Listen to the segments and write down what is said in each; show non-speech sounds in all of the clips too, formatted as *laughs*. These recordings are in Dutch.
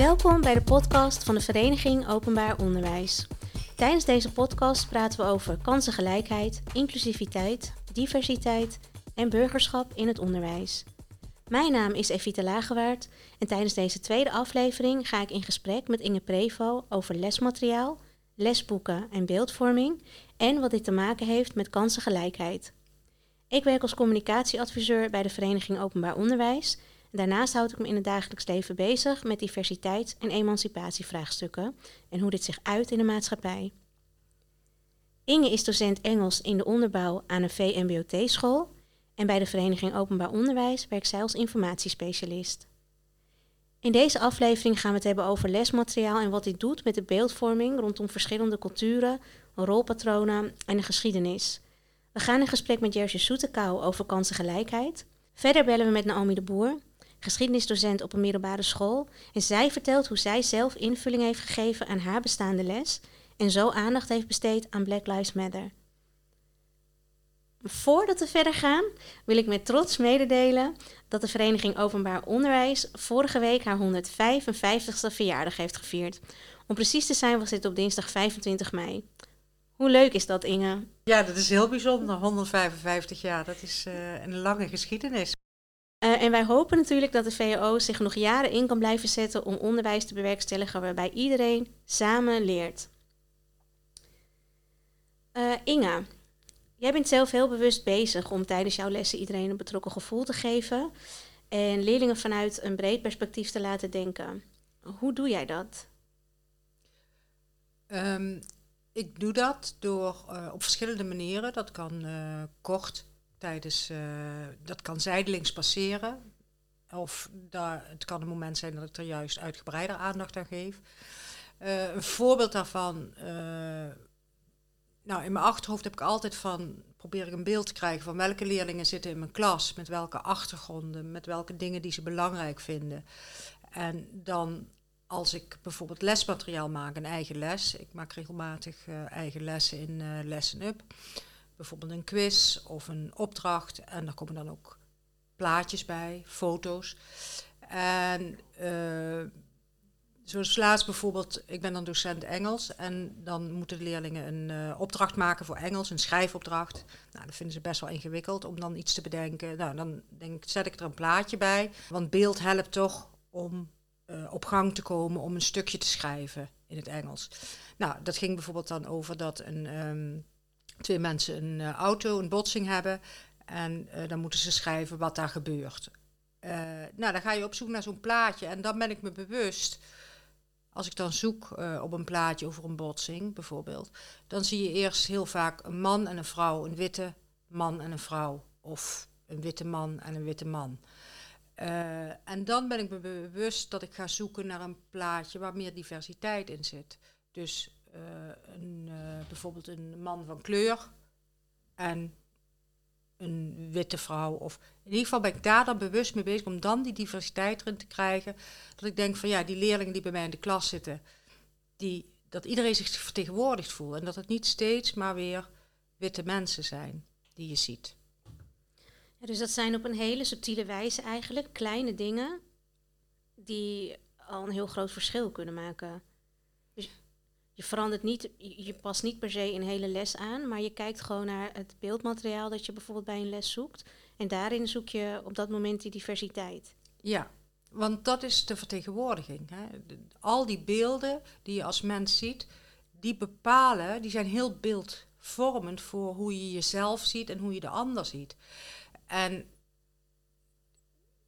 Welkom bij de podcast van de Vereniging Openbaar Onderwijs. Tijdens deze podcast praten we over kansengelijkheid, inclusiviteit, diversiteit en burgerschap in het onderwijs. Mijn naam is Evita Lagewaard en tijdens deze tweede aflevering ga ik in gesprek met Inge Prevo over lesmateriaal, lesboeken en beeldvorming en wat dit te maken heeft met kansengelijkheid. Ik werk als communicatieadviseur bij de Vereniging Openbaar Onderwijs. Daarnaast houd ik me in het dagelijks leven bezig met diversiteit- en emancipatievraagstukken en hoe dit zich uit in de maatschappij. Inge is docent Engels in de onderbouw aan een VMBOT-school en bij de Vereniging Openbaar Onderwijs werkt zij als informatiespecialist. In deze aflevering gaan we het hebben over lesmateriaal en wat dit doet met de beeldvorming rondom verschillende culturen, rolpatronen en de geschiedenis. We gaan in gesprek met Jersey Soetekou over kansengelijkheid. Verder bellen we met Naomi de Boer, geschiedenisdocent op een middelbare school. En zij vertelt hoe zij zelf invulling heeft gegeven aan haar bestaande les en zo aandacht heeft besteed aan Black Lives Matter. Voordat we verder gaan, wil ik met trots mededelen dat de Vereniging Openbaar Onderwijs vorige week haar 155ste verjaardag heeft gevierd. Om precies te zijn was dit op dinsdag 25 mei. Hoe leuk is dat, Inge? Ja, dat is heel bijzonder. 155 jaar, dat is uh, een lange geschiedenis. Uh, en wij hopen natuurlijk dat de VO zich nog jaren in kan blijven zetten om onderwijs te bewerkstelligen waarbij iedereen samen leert. Uh, Inge, jij bent zelf heel bewust bezig om tijdens jouw lessen iedereen een betrokken gevoel te geven en leerlingen vanuit een breed perspectief te laten denken. Hoe doe jij dat? Um, ik doe dat door uh, op verschillende manieren. Dat kan kort tijdens, uh, dat kan zijdelings passeren. Of daar, het kan een moment zijn dat ik er juist uitgebreider aandacht aan geef. een voorbeeld daarvan, nou in mijn achterhoofd heb ik altijd van, probeer ik een beeld te krijgen van welke leerlingen zitten in mijn klas, met welke achtergronden, met welke dingen die ze belangrijk vinden. En dan als ik bijvoorbeeld lesmateriaal maak, een eigen les. Ik maak regelmatig eigen lessen in Lesson Up. Bijvoorbeeld een quiz of een opdracht. En daar komen dan ook plaatjes bij, foto's. En uh, zoals laatst bijvoorbeeld, ik ben dan docent Engels. En dan moeten de leerlingen een opdracht maken voor Engels, een schrijfopdracht. Nou, dat vinden ze best wel ingewikkeld om dan iets te bedenken. Nou, dan denk, zet ik er een plaatje bij. Want beeld helpt toch om uh, op gang te komen om een stukje te schrijven in het Engels. Nou, dat ging bijvoorbeeld dan over dat een, um, twee mensen een uh, auto, een botsing hebben. En uh, dan moeten ze schrijven wat daar gebeurt. nou, dan ga je op zoek naar zo'n plaatje. En dan ben ik me bewust, als ik dan zoek op een plaatje over een botsing bijvoorbeeld, dan zie je eerst heel vaak een man en een vrouw, een witte man en een vrouw. Of een witte man en een witte man. En dan ben ik me bewust dat ik ga zoeken naar een plaatje waar meer diversiteit in zit. Dus een, uh, bijvoorbeeld een man van kleur en een witte vrouw. Of in ieder geval ben ik daar dan bewust mee bezig om dan die diversiteit erin te krijgen. Dat ik denk van ja, die leerlingen die bij mij in de klas zitten, die, dat iedereen zich vertegenwoordigd voelt. En dat het niet steeds maar weer witte mensen zijn die je ziet. Ja, dus dat zijn op een hele subtiele wijze eigenlijk kleine dingen die al een heel groot verschil kunnen maken. Je verandert niet, je past niet per se een hele les aan, maar je kijkt gewoon naar het beeldmateriaal dat je bijvoorbeeld bij een les zoekt. En daarin zoek je op dat moment die diversiteit. Ja, want dat is de vertegenwoordiging. Hè. Al die beelden die je als mens ziet, die bepalen, die zijn heel beeldvormend voor hoe je jezelf ziet en hoe je de ander ziet. En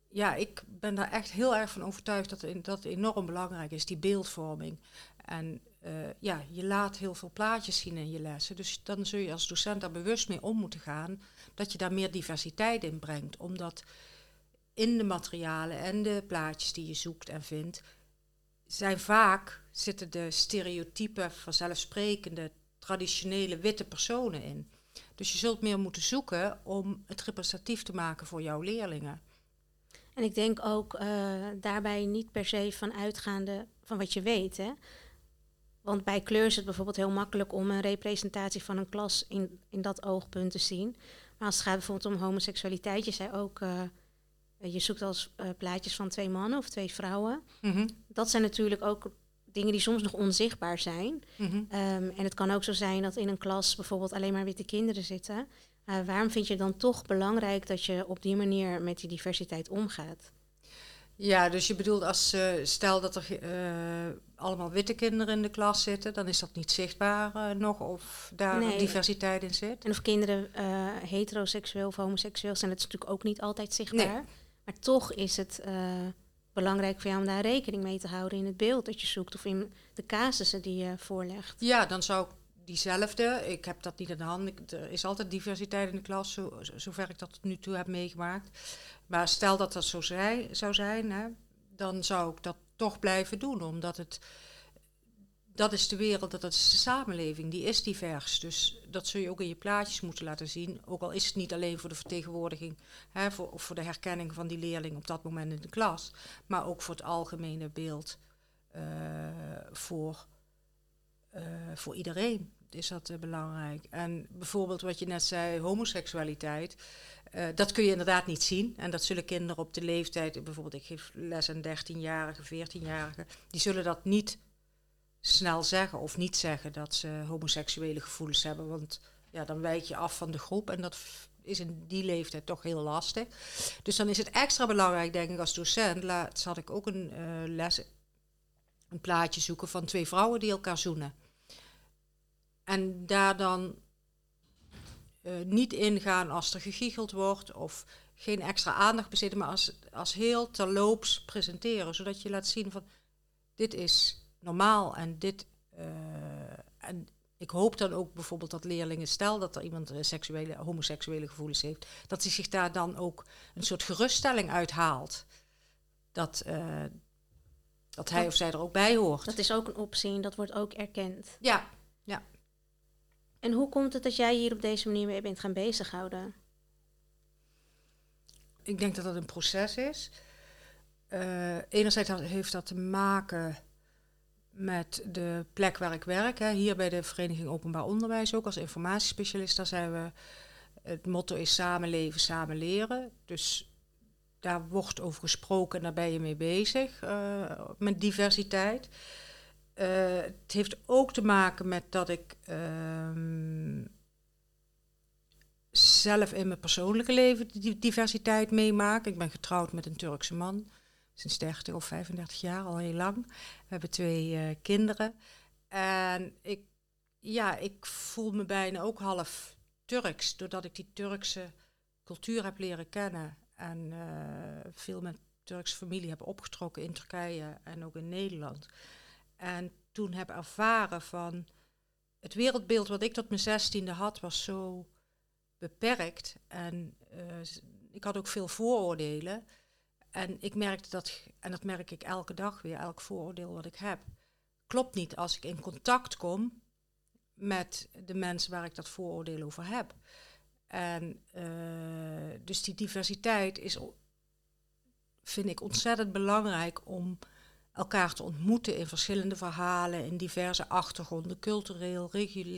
ja, ik ben daar echt heel erg van overtuigd dat, dat enorm belangrijk is, die beeldvorming. En uh, ja, je laat heel veel plaatjes zien in je lessen. Dus dan zul je als docent daar bewust mee om moeten gaan. Dat je daar meer diversiteit in brengt. Omdat in de materialen en de plaatjes die je zoekt en vindt, zijn vaak zitten de stereotype, vanzelfsprekende, traditionele witte personen in. Dus je zult meer moeten zoeken om het representatief te maken voor jouw leerlingen. En ik denk ook uh, daarbij niet per se van uitgaande van wat je weet. Hè? Want bij kleur is het bijvoorbeeld heel makkelijk om een representatie van een klas in, in dat oogpunt te zien. Maar als het gaat bijvoorbeeld om homoseksualiteit, je zei ook, uh, je zoekt als uh, plaatjes van twee mannen of twee vrouwen. Mhm. Dat zijn natuurlijk ook dingen die soms nog onzichtbaar zijn. Mhm. Um, en het kan ook zo zijn dat in een klas bijvoorbeeld alleen maar witte kinderen zitten. Uh, waarom vind je dan toch belangrijk dat je op die manier met die diversiteit omgaat? Ja, dus je bedoelt als uh, stel dat er uh, allemaal witte kinderen in de klas zitten, dan is dat niet zichtbaar uh, nog of daar Nee. diversiteit in zit. En of kinderen heteroseksueel of homoseksueel zijn, dat is natuurlijk ook niet altijd zichtbaar. Maar toch is het belangrijk voor jou om daar rekening mee te houden in het beeld dat je zoekt of in de casussen die je voorlegt. Ja, dan zou ik diezelfde, ik heb dat niet aan de hand, ik, er is altijd diversiteit in de klas, zo, zover ik dat tot nu toe heb meegemaakt. Maar stel dat dat zo zou zijn, hè, dan zou ik dat toch blijven doen, omdat het, dat is de wereld, dat is de samenleving, die is divers. Dus dat zul je ook in je plaatjes moeten laten zien, ook al is het niet alleen voor de vertegenwoordiging, hè, voor, of voor de herkenning van die leerling op dat moment in de klas, maar ook voor het algemene beeld uh, voor uh, voor iedereen is dat uh, belangrijk. En bijvoorbeeld wat je net zei, homoseksualiteit, uh, dat kun je inderdaad niet zien. En dat zullen kinderen op de leeftijd, bijvoorbeeld ik geef les aan 13-jarigen, 14-jarigen, die zullen dat niet snel zeggen of niet zeggen dat ze homoseksuele gevoelens hebben. Want ja, dan wijk je af van de groep en dat is in die leeftijd toch heel lastig. Dus dan is het extra belangrijk, denk ik, als docent. Laatst had ik ook een les een plaatje zoeken van twee vrouwen die elkaar zoenen. En daar dan uh, niet ingaan als er gegiecheld wordt of geen extra aandacht bezitten, maar als, als heel terloops presenteren, zodat je laat zien van dit is normaal en dit. Uh, en ik hoop dan ook bijvoorbeeld dat leerlingen, stel dat er iemand seksuele, homoseksuele gevoelens heeft, dat hij zich daar dan ook een soort geruststelling uithaalt. Dat, uh, dat hij of zij er ook bij hoort. Dat is ook een optie en dat wordt ook erkend. Ja. En hoe komt het dat jij hier op deze manier mee bent gaan bezighouden? Ik denk dat dat een proces is. Uh, enerzijds heeft dat te maken met de plek waar ik werk. Hè. Hier bij de Vereniging Openbaar Onderwijs, ook als informatiespecialist, daar zijn we. Het motto is samenleven, samen leren. Dus daar wordt over gesproken en daar ben je mee bezig, uh, met diversiteit. Uh, het heeft ook te maken met dat ik uh, zelf in mijn persoonlijke leven die diversiteit meemaak. Ik ben getrouwd met een Turkse man, sinds 30 of 35 jaar, al heel lang. We hebben twee uh, kinderen. En ik, ja, ik voel me bijna ook half Turks, doordat ik die Turkse cultuur heb leren kennen en uh, veel met Turkse familie heb opgetrokken in Turkije en ook in Nederland. En toen heb ervaren van het wereldbeeld wat ik tot mijn zestiende had, was zo beperkt. En uh, ik had ook veel vooroordelen. En ik merkte dat, en dat merk ik elke dag weer, elk vooroordeel wat ik heb, klopt niet als ik in contact kom met de mensen waar ik dat vooroordeel over heb. En uh, dus die diversiteit is, vind ik ontzettend belangrijk om elkaar te ontmoeten in verschillende verhalen, in diverse achtergronden, cultureel,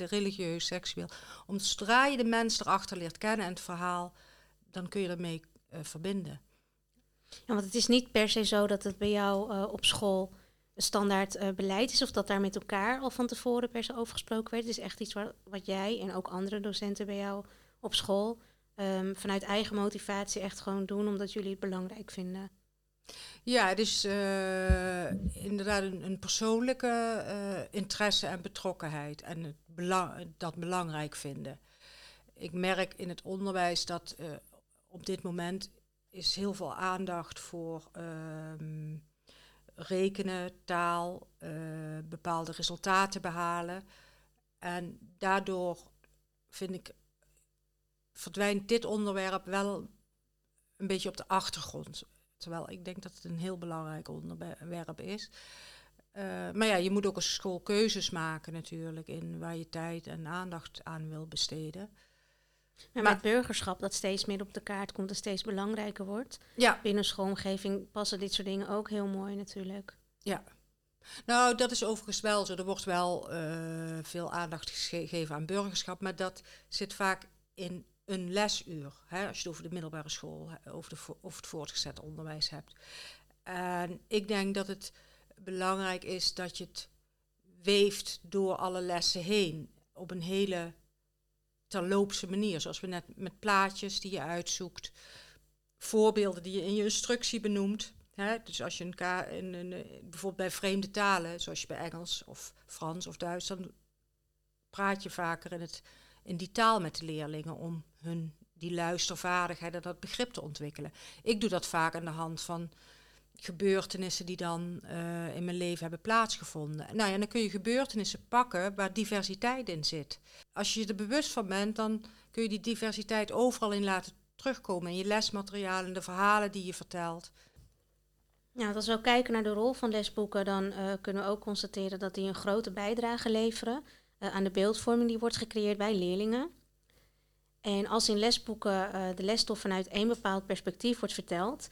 religieus, seksueel. Om zodra je de mens erachter leert kennen en het verhaal, dan kun je ermee uh, verbinden. Ja, want het is niet per se zo dat het bij jou uh, op school een standaard uh, beleid is, of dat daar met elkaar al van tevoren per se over gesproken werd. Het is echt iets wat jij en ook andere docenten bij jou op school um, vanuit eigen motivatie echt gewoon doen, omdat jullie het belangrijk vinden. Ja, het is uh, inderdaad een, een persoonlijke uh, interesse en betrokkenheid en het belang, dat belangrijk vinden. Ik merk in het onderwijs dat uh, op dit moment is heel veel aandacht voor um, rekenen, taal, bepaalde resultaten behalen. En daardoor vind ik verdwijnt dit onderwerp wel een beetje op de achtergrond. Terwijl ik denk dat het een heel belangrijk onderwerp is. Uh, maar ja, je moet ook als school keuzes maken natuurlijk in waar je tijd en aandacht aan wil besteden. Maar, maar met burgerschap dat steeds meer op de kaart komt en steeds belangrijker wordt. Ja. Binnen schoolomgeving passen dit soort dingen ook heel mooi natuurlijk. Ja. Nou, dat is overigens wel zo. Er wordt wel uh, veel aandacht gegeven aan burgerschap, maar dat zit vaak in een lesuur. Hè, als je het over de middelbare school over de, of het voortgezet onderwijs hebt. En ik denk dat het belangrijk is dat je het weeft door alle lessen heen. Op een hele terloopse manier. Zoals we net met plaatjes die je uitzoekt. Voorbeelden die je in je instructie benoemt. Dus als je een, een, bijvoorbeeld bij vreemde talen, zoals je bij Engels of Frans of Duits, dan praat je vaker in, het, in die taal met de leerlingen om hun die luistervaardigheid en dat begrip te ontwikkelen. Ik doe dat vaak aan de hand van gebeurtenissen die dan uh, in mijn leven hebben plaatsgevonden. Nou ja, dan kun je gebeurtenissen pakken waar diversiteit in zit. Als je er bewust van bent, dan kun je die diversiteit overal in laten terugkomen. In je lesmateriaal, in de verhalen die je vertelt. Ja, als we kijken naar de rol van lesboeken, dan uh, kunnen we ook constateren dat die een grote bijdrage leveren uh, aan de beeldvorming die wordt gecreëerd bij leerlingen. En als in lesboeken de lesstof vanuit één bepaald perspectief wordt verteld,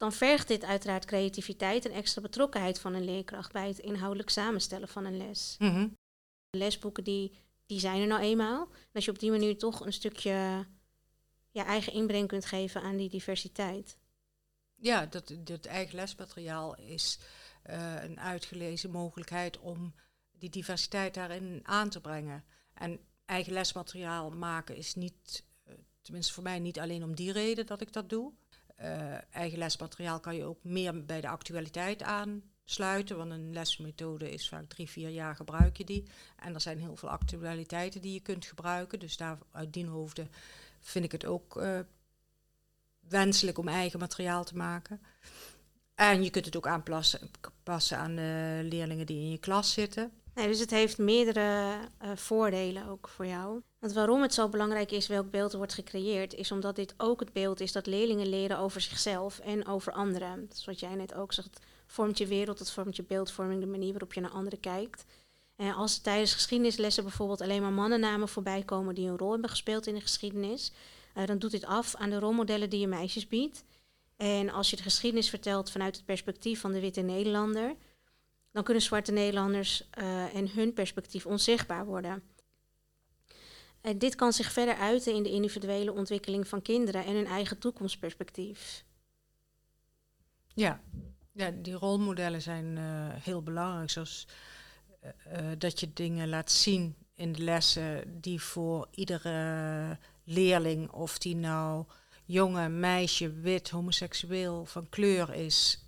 dan vergt dit uiteraard creativiteit en extra betrokkenheid van een leerkracht bij het inhoudelijk samenstellen van een les. Mhm. Lesboeken die, die zijn er nou eenmaal. En als je op die manier toch een stukje ja, eigen inbreng kunt geven aan die diversiteit. Ja, dat, dat eigen lesmateriaal is uh, een uitgelezen mogelijkheid om die diversiteit daarin aan te brengen. En eigen lesmateriaal maken is niet, uh, tenminste voor mij niet alleen om die reden dat ik dat doe. Uh, eigen lesmateriaal kan je ook meer bij de actualiteit aansluiten. Want een lesmethode is vaak drie, vier jaar gebruik je die. En er zijn heel veel actualiteiten die je kunt gebruiken. Dus daar uit die hoofde vind ik het ook uh, wenselijk om eigen materiaal te maken. En je kunt het ook aanpassen aan de leerlingen die in je klas zitten. Nee, dus het heeft meerdere uh, voordelen ook voor jou. Want waarom het zo belangrijk is welk beeld er wordt gecreëerd, is omdat dit ook het beeld is dat leerlingen leren over zichzelf en over anderen. Is wat jij net ook zegt, vormt je wereld, het vormt je beeldvorming, de manier waarop je naar anderen kijkt. En als er tijdens geschiedenislessen bijvoorbeeld alleen maar mannennamen voorbij komen die een rol hebben gespeeld in de geschiedenis, uh, dan doet dit af aan de rolmodellen die je meisjes biedt. En als je de geschiedenis vertelt vanuit het perspectief van de witte Nederlander, dan kunnen zwarte Nederlanders uh, en hun perspectief onzichtbaar worden. En dit kan zich verder uiten in de individuele ontwikkeling van kinderen en hun eigen toekomstperspectief. Ja, ja die rolmodellen zijn uh, heel belangrijk. Zoals uh, dat je dingen laat zien in de lessen die voor iedere leerling, of die nou jongen, meisje, wit, homoseksueel, van kleur is,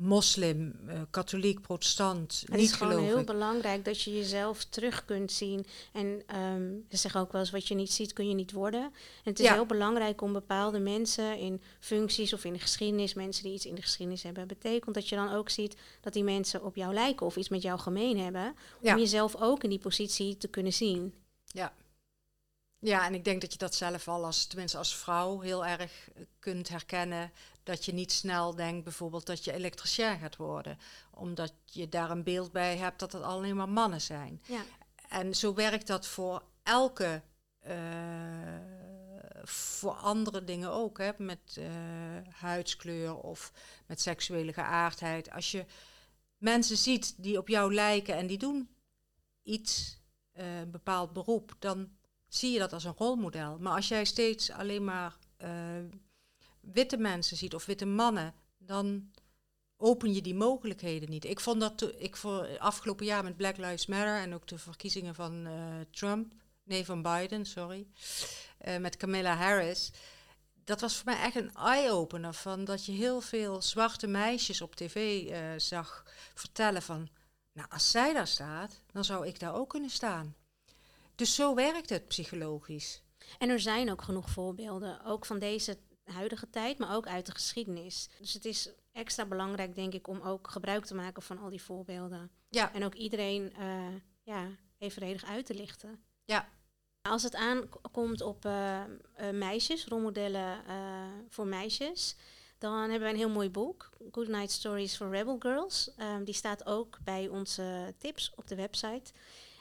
moslim, uh, katholiek, protestant, het is gewoon heel belangrijk dat je jezelf terug kunt zien. En um, ze zeggen ook wel eens, wat je niet ziet kun je niet worden. En het is heel belangrijk om bepaalde mensen in functies of in de geschiedenis, mensen die iets in de geschiedenis hebben betekend, dat je dan ook ziet dat die mensen op jou lijken of iets met jou gemeen hebben. Om jezelf ook in die positie te kunnen zien. Ja. Ja, en ik denk dat je dat zelf al als, tenminste als vrouw, heel erg kunt herkennen dat je niet snel denkt bijvoorbeeld dat je elektricien gaat worden. Omdat je daar een beeld bij hebt dat het alleen maar mannen zijn. Ja. En zo werkt dat voor elke, uh, voor andere dingen ook. Hè, met uh, huidskleur of met seksuele geaardheid. Als je mensen ziet die op jou lijken en die doen iets, uh, een bepaald beroep, dan zie je dat als een rolmodel. Maar als jij steeds alleen maar witte mensen ziet of witte mannen, dan open je die mogelijkheden niet. Ik vond dat ik voor afgelopen jaar met Black Lives Matter en ook de verkiezingen van uh, Trump, nee van Biden, sorry, uh, met Camilla Harris. Dat was voor mij echt een eye-opener van dat je heel veel zwarte meisjes op tv uh, zag vertellen van, nou als zij daar staat, dan zou ik daar ook kunnen staan. Dus zo werkt het psychologisch. En er zijn ook genoeg voorbeelden, ook van deze huidige tijd, maar ook uit de geschiedenis. Dus het is extra belangrijk, denk ik, om ook gebruik te maken van al die voorbeelden. Ja. En ook iedereen uh, ja, evenredig uit te lichten. Ja. Als het aankomt op uh, uh, meisjes, rolmodellen voor meisjes, dan hebben wij een heel mooi boek, Good Night Stories for Rebel Girls. Um, die staat ook bij onze tips op de website.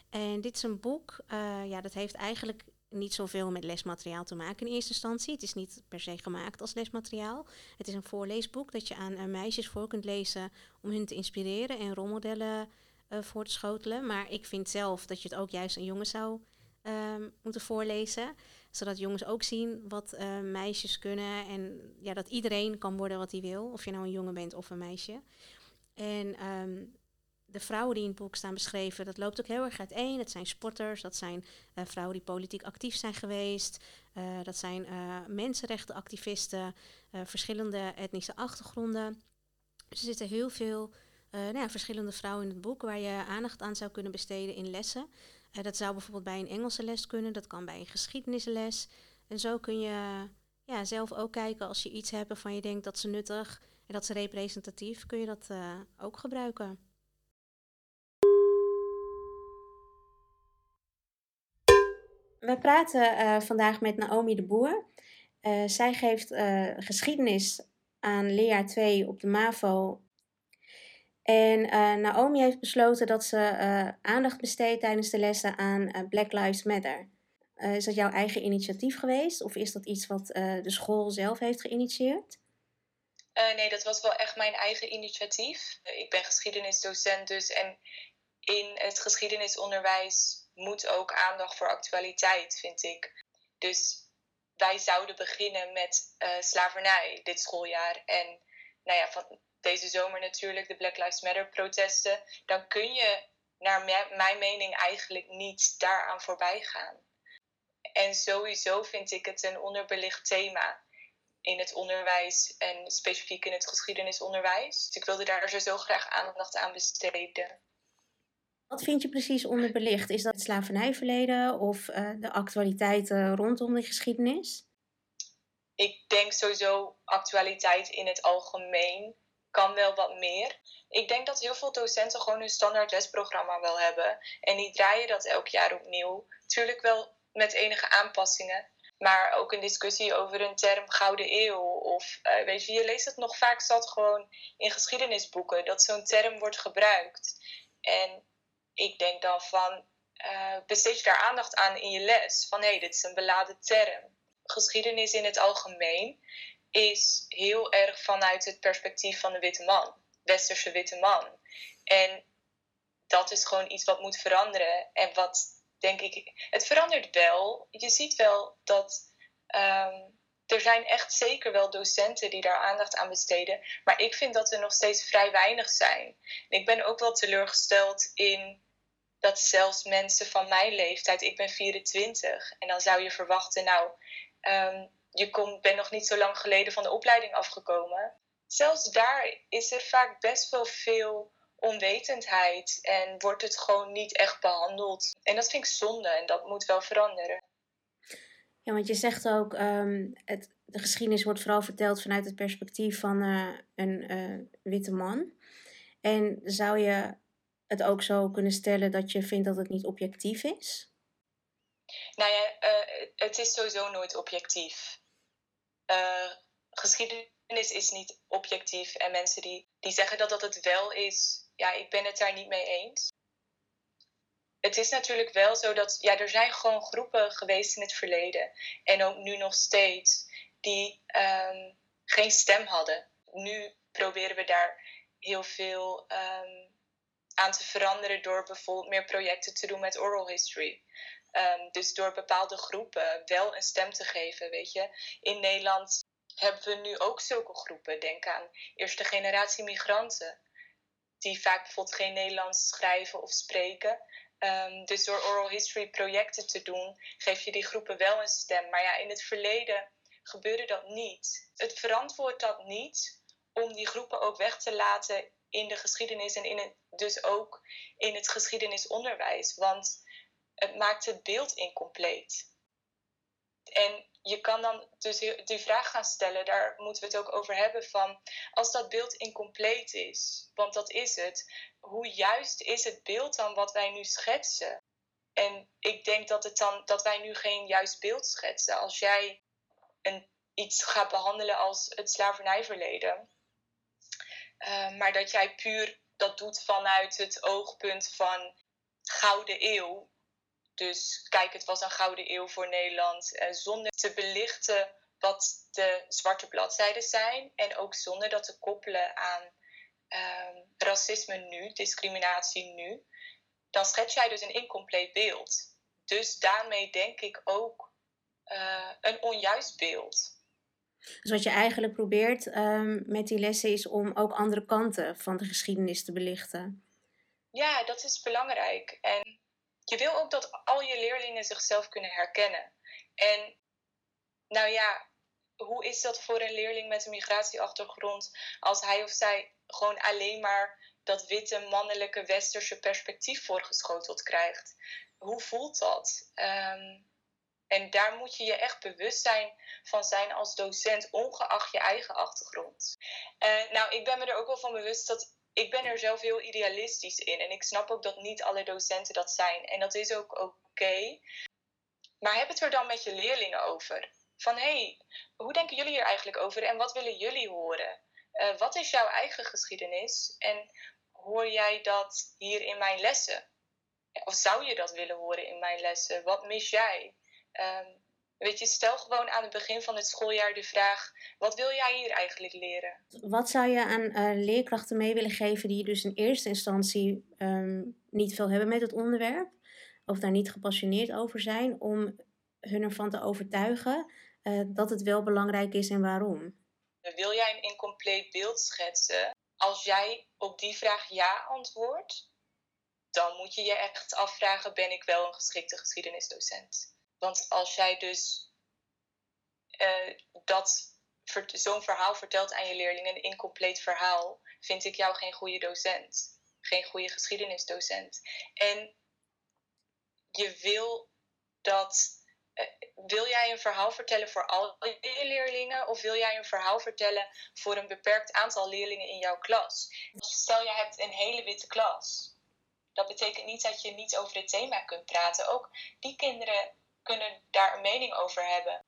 En dit is een boek, ja, dat heeft eigenlijk niet zoveel met lesmateriaal te maken in eerste instantie. Het is niet per se gemaakt als lesmateriaal. Het is een voorleesboek dat je aan uh, meisjes voor kunt lezen om hun te inspireren en rolmodellen uh, voor te schotelen. Maar ik vind zelf dat je het ook juist aan jongens zou ehm, moeten voorlezen. Zodat jongens ook zien wat uh, meisjes kunnen. En ja, dat iedereen kan worden wat hij wil. Of je nou een jongen bent of een meisje. En um, de vrouwen die in het boek staan beschreven, dat loopt ook heel erg uiteen. Dat zijn sporters, dat zijn uh, vrouwen die politiek actief zijn geweest. Uh, dat zijn uh, mensenrechtenactivisten, verschillende etnische achtergronden. Dus er zitten heel veel nou ja, verschillende vrouwen in het boek waar je aandacht aan zou kunnen besteden in lessen. dat zou bijvoorbeeld bij een Engelse les kunnen, dat kan bij een geschiedenisles. En zo kun je ja, zelf ook kijken als je iets hebt waarvan je denkt dat ze nuttig en dat ze representatief, kun je dat ook gebruiken. We praten uh, vandaag met Naomi de Boer. Uh, zij geeft uh, geschiedenis aan leerjaar 2 op de MAVO. En Naomi heeft besloten dat ze aandacht besteedt tijdens de lessen aan Black Lives Matter. is dat jouw eigen initiatief geweest of is dat iets wat de school zelf heeft geïnitieerd? nee, dat was wel echt mijn eigen initiatief. ik ben geschiedenisdocent dus en in het geschiedenisonderwijs moet ook aandacht voor actualiteit, vind ik. Dus wij zouden beginnen met uh, slavernij dit schooljaar. En nou ja, van deze zomer natuurlijk de Black Lives Matter protesten. Dan kun je, naar mijn mening, eigenlijk niet daaraan voorbij gaan. En sowieso vind ik het een onderbelicht thema in het onderwijs en specifiek in het geschiedenisonderwijs. Dus ik wilde daar zo graag aandacht aan besteden. Wat vind je precies onderbelicht? Is dat het slavernijverleden of uh, de actualiteiten rondom de geschiedenis? Ik denk sowieso actualiteit in het algemeen kan wel wat meer. Ik denk dat heel veel docenten gewoon een standaard lesprogramma wel hebben. En die draaien dat elk jaar opnieuw. Tuurlijk wel met enige aanpassingen. Maar ook een discussie over een term Gouden Eeuw. Of uh, weet je, je leest het nog vaak zat gewoon in geschiedenisboeken. Dat zo'n term wordt gebruikt. En ik denk dan van, uh, besteed je daar aandacht aan in je les. Van hé, dit is een beladen term. Geschiedenis in het algemeen is heel erg vanuit het perspectief van de witte man. Westerse witte man. En dat is gewoon iets wat moet veranderen. En wat denk ik, het verandert wel. Je ziet wel dat um, er zijn echt zeker wel docenten die daar aandacht aan besteden. Maar ik vind dat er nog steeds vrij weinig zijn. Ik ben ook wel teleurgesteld in dat zelfs mensen van mijn leeftijd, ik ben 24, en dan zou je verwachten, nou, um, je bent nog niet zo lang geleden van de opleiding afgekomen. Zelfs daar is er vaak best wel veel onwetendheid en wordt het gewoon niet echt behandeld. En dat vind ik zonde en dat moet wel veranderen. Ja, want je zegt ook, um, het, de geschiedenis wordt vooral verteld vanuit het perspectief van uh, een uh, witte man. En zou je het ook zo kunnen stellen dat je vindt dat het niet objectief is? Nou ja, uh, het is sowieso nooit objectief. Geschiedenis is niet objectief. En mensen die, die zeggen dat dat het wel is, ja, ik ben het daar niet mee eens. Het is natuurlijk wel zo dat ja, er zijn gewoon groepen geweest in het verleden en ook nu nog steeds die um, geen stem hadden. Nu proberen we daar heel veel um, aan te veranderen door bijvoorbeeld meer projecten te doen met oral history. Um, dus door bepaalde groepen wel een stem te geven, weet je. In Nederland hebben we nu ook zulke groepen. Denk aan eerste generatie migranten. Die vaak bijvoorbeeld geen Nederlands schrijven of spreken. Um, dus door oral history projecten te doen, geef je die groepen wel een stem. Maar ja, in het verleden gebeurde dat niet. Het verantwoordt dat niet om die groepen ook weg te laten in de geschiedenis en in het, dus ook in het geschiedenisonderwijs. Want het maakt het beeld incompleet. En je kan dan dus die vraag gaan stellen, daar moeten we het ook over hebben van, als dat beeld incompleet is, want dat is het, hoe juist is het beeld dan wat wij nu schetsen? En ik denk dat, het dan, dat wij nu geen juist beeld schetsen. Als jij een, iets gaat behandelen als het slavernijverleden, uh, maar dat jij puur dat doet vanuit het oogpunt van Gouden Eeuw. Dus kijk, het was een Gouden Eeuw voor Nederland. Uh, zonder te belichten wat de zwarte bladzijden zijn. En ook zonder dat te koppelen aan uh, racisme nu, discriminatie nu. Dan schets jij dus een incompleet beeld. dus daarmee denk ik ook uh, een onjuist beeld. Dus wat je eigenlijk probeert um, met die lessen is om ook andere kanten van de geschiedenis te belichten. Ja, dat is belangrijk. En je wil ook dat al je leerlingen zichzelf kunnen herkennen. En nou ja, hoe is dat voor een leerling met een migratieachtergrond als hij of zij gewoon alleen maar dat witte, mannelijke, westerse perspectief voorgeschoteld krijgt? Hoe voelt dat? Um, en daar moet je je echt bewust zijn van zijn als docent, ongeacht je eigen achtergrond. Uh, nou, ik ben me er ook wel van bewust dat ik ben er zelf heel idealistisch in. En ik snap ook dat niet alle docenten dat zijn. En dat is ook oké. Maar heb het er dan met je leerlingen over. Van hé, hey, hoe denken jullie hier eigenlijk over en wat willen jullie horen? Uh, wat is jouw eigen geschiedenis en hoor jij dat hier in mijn lessen? Of zou je dat willen horen in mijn lessen? Wat mis jij? Um, weet je, stel gewoon aan het begin van het schooljaar de vraag: wat wil jij hier eigenlijk leren? Wat zou je aan uh, leerkrachten mee willen geven die dus in eerste instantie um, niet veel hebben met het onderwerp, of daar niet gepassioneerd over zijn, om hun ervan te overtuigen uh, dat het wel belangrijk is en waarom? Wil jij een incompleet beeld schetsen? Als jij op die vraag ja antwoordt, dan moet je je echt afvragen: ben ik wel een geschikte geschiedenisdocent? Want als jij dus uh, dat zo'n verhaal vertelt aan je leerlingen, een incompleet verhaal, vind ik jou geen goede docent. Geen goede geschiedenisdocent. En je wil dat. Uh, wil jij een verhaal vertellen voor al je leerlingen of wil jij een verhaal vertellen voor een beperkt aantal leerlingen in jouw klas? Stel je hebt een hele witte klas. Dat betekent niet dat je niet over het thema kunt praten. Ook die kinderen kunnen daar een mening over hebben.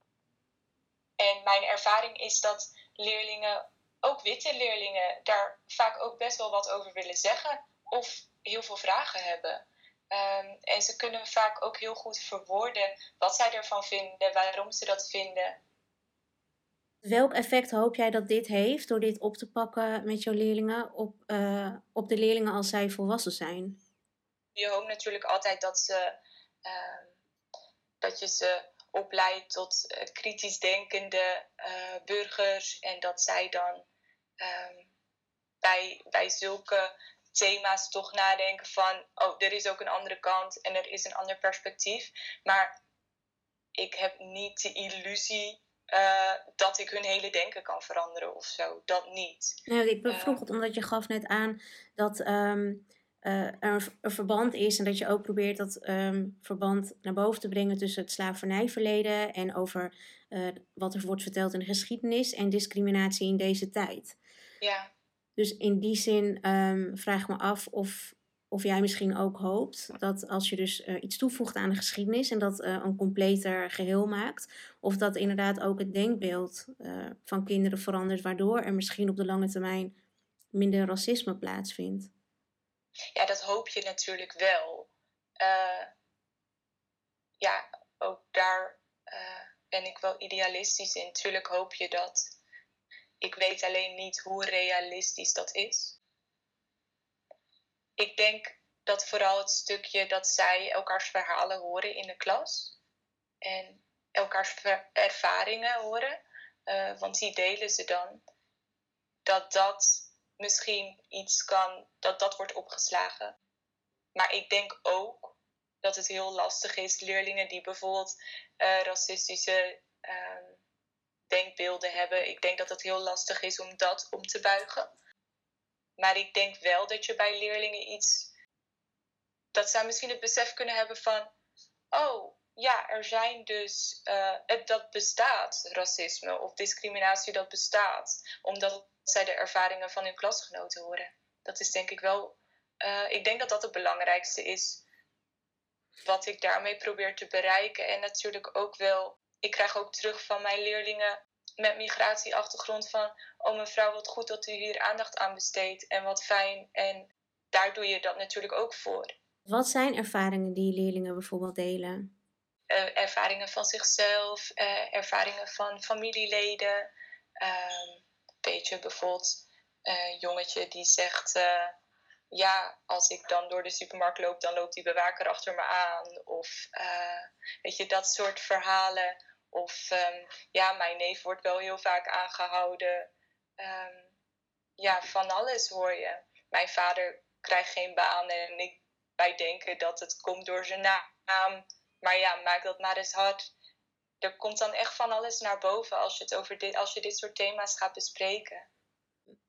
En mijn ervaring is dat leerlingen, ook witte leerlingen, daar vaak ook best wel wat over willen zeggen of heel veel vragen hebben. Um, en ze kunnen vaak ook heel goed verwoorden wat zij ervan vinden, waarom ze dat vinden. Welk effect hoop jij dat dit heeft door dit op te pakken met jouw leerlingen op, uh, op de leerlingen als zij volwassen zijn? Je hoopt natuurlijk altijd dat ze uh, dat je ze opleidt tot uh, kritisch denkende uh, burgers en dat zij dan um, bij, bij zulke thema's toch nadenken van, oh, er is ook een andere kant en er is een ander perspectief. Maar ik heb niet de illusie uh, dat ik hun hele denken kan veranderen of zo. Dat niet. Nee, ik vroeg het omdat je gaf net aan dat um, uh, er een verband is en dat je ook probeert dat um, verband naar boven te brengen tussen het slavernijverleden en over uh, wat er wordt verteld in de geschiedenis en discriminatie in deze tijd. Ja. Dus in die zin um, vraag ik me af of, of jij misschien ook hoopt dat als je dus uh, iets toevoegt aan de geschiedenis en dat een completer geheel maakt, of dat inderdaad ook het denkbeeld van kinderen verandert, waardoor er misschien op de lange termijn minder racisme plaatsvindt. Ja, dat hoop je natuurlijk wel. Uh, ja, ook daar uh, ben ik wel idealistisch in. Tuurlijk hoop je dat. Ik weet alleen niet hoe realistisch dat is. Ik denk dat vooral het stukje dat zij elkaars verhalen horen in de klas en elkaars ervaringen horen, uh, want die delen ze dan, dat dat misschien iets kan, dat dat wordt opgeslagen. Maar ik denk ook dat het heel lastig is, leerlingen die bijvoorbeeld uh, racistische uh, denkbeelden hebben. Ik denk dat het heel lastig is om dat om te buigen. Maar ik denk wel dat je bij leerlingen iets. dat zij misschien het besef kunnen hebben van. Oh, ja, er zijn dus. Uh, dat bestaat, racisme of discriminatie, dat bestaat. Omdat zij de ervaringen van hun klasgenoten horen. Dat is denk ik wel, uh, ik denk dat dat het belangrijkste is wat ik daarmee probeer te bereiken. En natuurlijk ook wel, ik krijg ook terug van mijn leerlingen met migratieachtergrond van, oh mevrouw, wat goed dat u hier aandacht aan besteedt en wat fijn. En daar doe je dat natuurlijk ook voor. Wat zijn ervaringen die leerlingen bijvoorbeeld delen? Uh, ervaringen van zichzelf, uh, ervaringen van familieleden. Uh, beetje bijvoorbeeld een jongetje die zegt: ja, als ik dan door de supermarkt loop, dan loopt die bewaker achter me aan. Of weet je, dat soort verhalen. Of um, ja, mijn neef wordt wel heel vaak aangehouden. Um, ja, van alles hoor je. Mijn vader krijgt geen baan en ik, wij denken dat het komt door zijn naam. Maar ja, maak dat maar eens hard. Er komt dan echt van alles naar boven als je, het over dit, als je dit soort thema's gaat bespreken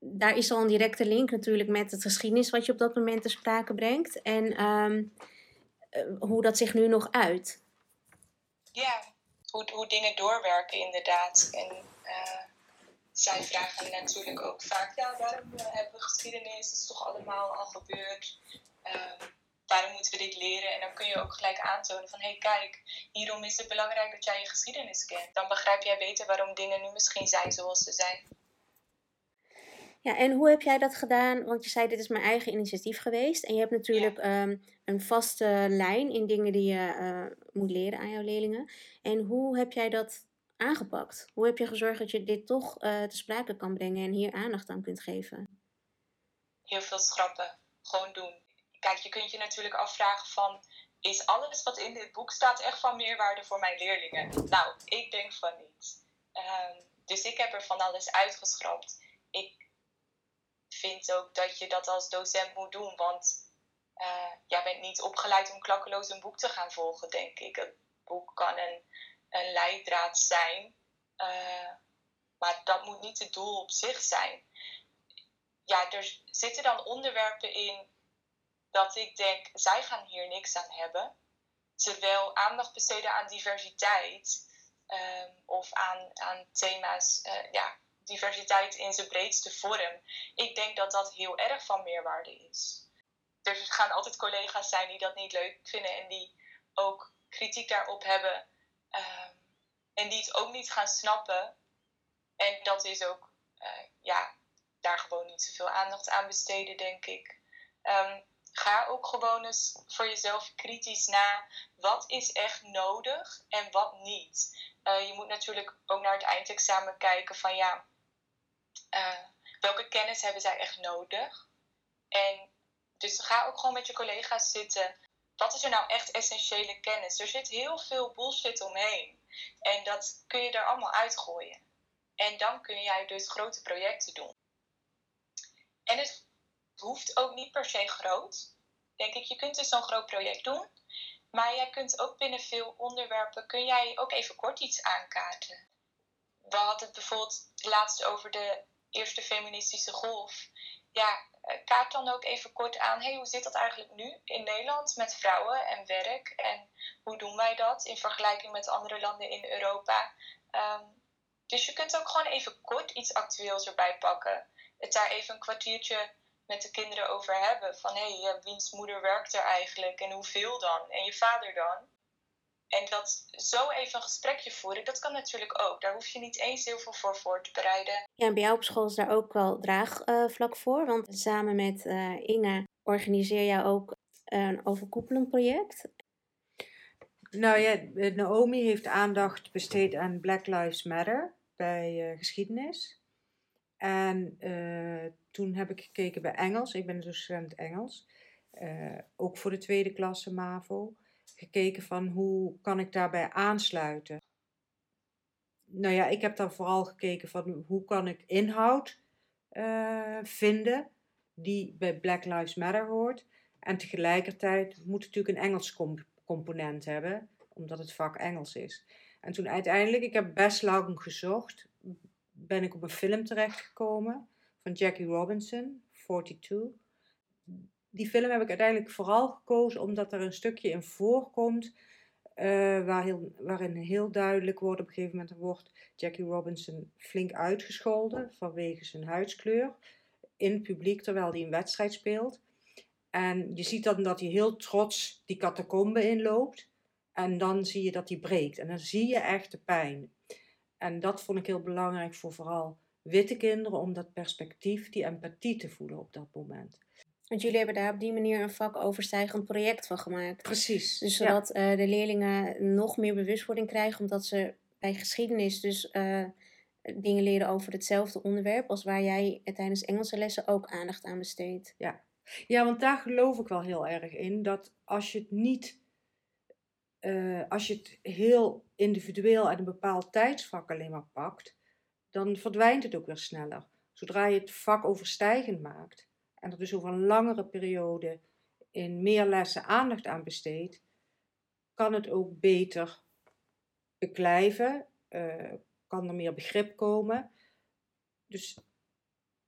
daar is al een directe link natuurlijk met het geschiedenis wat je op dat moment ter sprake brengt. En ehm, eh, hoe dat zich nu nog uit. Ja, hoe, hoe dingen doorwerken inderdaad. En uh, zij vragen natuurlijk ook vaak, ja, waarom uh, hebben we geschiedenis? Dat is toch allemaal al gebeurd? Ehm, waarom moeten we dit leren? En dan kun je ook gelijk aantonen van, hé hey, kijk, hierom is het belangrijk dat jij je geschiedenis kent. Dan begrijp jij beter waarom dingen nu misschien zijn zoals ze zijn. Ja, en hoe heb jij dat gedaan? Want je zei, dit is mijn eigen initiatief geweest. En je hebt natuurlijk ehm, een vaste lijn in dingen die je uh, moet leren aan jouw leerlingen. En hoe heb jij dat aangepakt? Hoe heb je gezorgd dat je dit toch uh, te sprake kan brengen en hier aandacht aan kunt geven? Heel veel schrappen. Gewoon doen. Kijk, je kunt je natuurlijk afvragen van... Is alles wat in dit boek staat echt van meerwaarde voor mijn leerlingen? Nou, ik denk van niet. Um, dus ik heb er van alles uitgeschrapt. Ik vind ook dat je dat als docent moet doen. Want uh, jij bent niet opgeleid om klakkeloos een boek te gaan volgen, denk ik. Een boek kan een, een leidraad zijn, uh, maar dat moet niet het doel op zich zijn. Ja, er zitten dan onderwerpen in dat ik denk, zij gaan hier niks aan hebben. Terwijl aandacht besteden aan diversiteit um, of aan, aan thema's, uh, ja, diversiteit in zijn breedste vorm. Ik denk dat dat heel erg van meerwaarde is. Er gaan altijd collega's zijn die dat niet leuk vinden en die ook kritiek daarop hebben. Um, en die het ook niet gaan snappen. En dat is ook, uh, ja, daar gewoon niet zoveel aandacht aan besteden, denk ik. Um, ga ook gewoon eens voor jezelf kritisch na. Wat is echt nodig en wat niet? Uh, je moet natuurlijk ook naar het eindexamen kijken van ja, uh, welke kennis hebben zij echt nodig? En dus ga ook gewoon met je collega's zitten. Wat is er nou echt essentiële kennis? Er zit heel veel bullshit omheen. En dat kun je er allemaal uitgooien. En dan kun jij dus grote projecten doen. En het hoeft ook niet per se groot. Denk ik, je kunt dus zo'n groot project doen. Maar jij kunt ook binnen veel onderwerpen, kun jij ook even kort iets aankaarten. We hadden het bijvoorbeeld laatst over de eerste feministische golf. Ja, eh, kaart dan ook even kort aan, hey, hoe zit dat eigenlijk nu in Nederland met vrouwen en werk? En hoe doen wij dat in vergelijking met andere landen in Europa? Um, dus je kunt ook gewoon even kort iets actueels erbij pakken. Het daar even een kwartiertje met de kinderen over hebben. Van hé, hey, wiens moeder werkt er eigenlijk en hoeveel dan? En je vader dan? En dat zo even een gesprekje voeren, dat kan natuurlijk ook. Daar hoef je niet eens heel veel voor voor te bereiden. Ja, en bij jou op school is daar ook wel draagvlak voor. Want samen met uh, Inge organiseer jij ook een overkoepelend project. Nou ja, Naomi heeft aandacht besteed aan Black Lives Matter bij uh, geschiedenis. En uh, toen heb ik gekeken bij Engels. Ik ben docent Engels. ook voor de tweede klasse MAVO gekeken van hoe kan ik daarbij aansluiten. Nou ja, ik heb dan vooral gekeken van hoe kan ik inhoud uh, vinden die bij Black Lives Matter hoort. En tegelijkertijd moet het natuurlijk een Engels component hebben, omdat het vak Engels is. En toen uiteindelijk, ik heb best lang gezocht, ben ik op een film terechtgekomen van Jackie Robinson, 42 die film heb ik uiteindelijk vooral gekozen omdat er een stukje in voorkomt. Uh, waar heel, waarin heel duidelijk wordt, op een gegeven moment wordt Jackie Robinson flink uitgescholden vanwege zijn huidskleur in het publiek terwijl hij een wedstrijd speelt. En je ziet dan dat hij heel trots die catacombe inloopt. En dan zie je dat hij breekt. En dan zie je echt de pijn. En dat vond ik heel belangrijk voor vooral witte kinderen, om dat perspectief, die empathie te voelen op dat moment. Want jullie hebben daar op die manier een vakoverstijgend project van gemaakt. Precies. Dus zodat uh, de leerlingen nog meer bewustwording krijgen, omdat ze bij geschiedenis dus uh, dingen leren over hetzelfde onderwerp als waar jij tijdens Engelse lessen ook aandacht aan besteedt. Ja, Ja, want daar geloof ik wel heel erg in. Dat als je het niet, uh, als je het heel individueel en een bepaald tijdsvak alleen maar pakt, dan verdwijnt het ook weer sneller. Zodra je het vak overstijgend maakt en er dus over een langere periode in meer lessen aandacht aan besteedt, kan het ook beter beklijven, uh, kan er meer begrip komen. Dus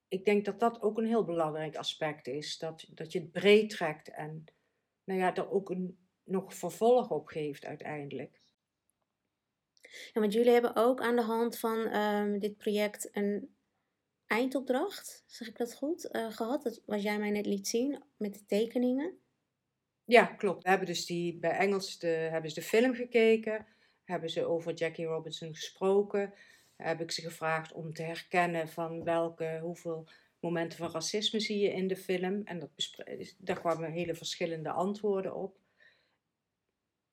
ik denk dat dat ook een heel belangrijk aspect is. Dat, dat je het breed trekt en nou ja, er ook een, nog vervolg op geeft uiteindelijk. Ja, want jullie hebben ook aan de hand van um, dit project een eindopdracht, zeg ik dat goed, uh, gehad. Dat was jij mij net liet zien met de tekeningen. Ja, klopt. We hebben dus die, bij Engels de, hebben ze de film gekeken, hebben ze over Jackie Robinson gesproken heb ik ze gevraagd om te herkennen van welke, hoeveel momenten van racisme zie je in de film. En dat daar kwamen hele verschillende antwoorden op.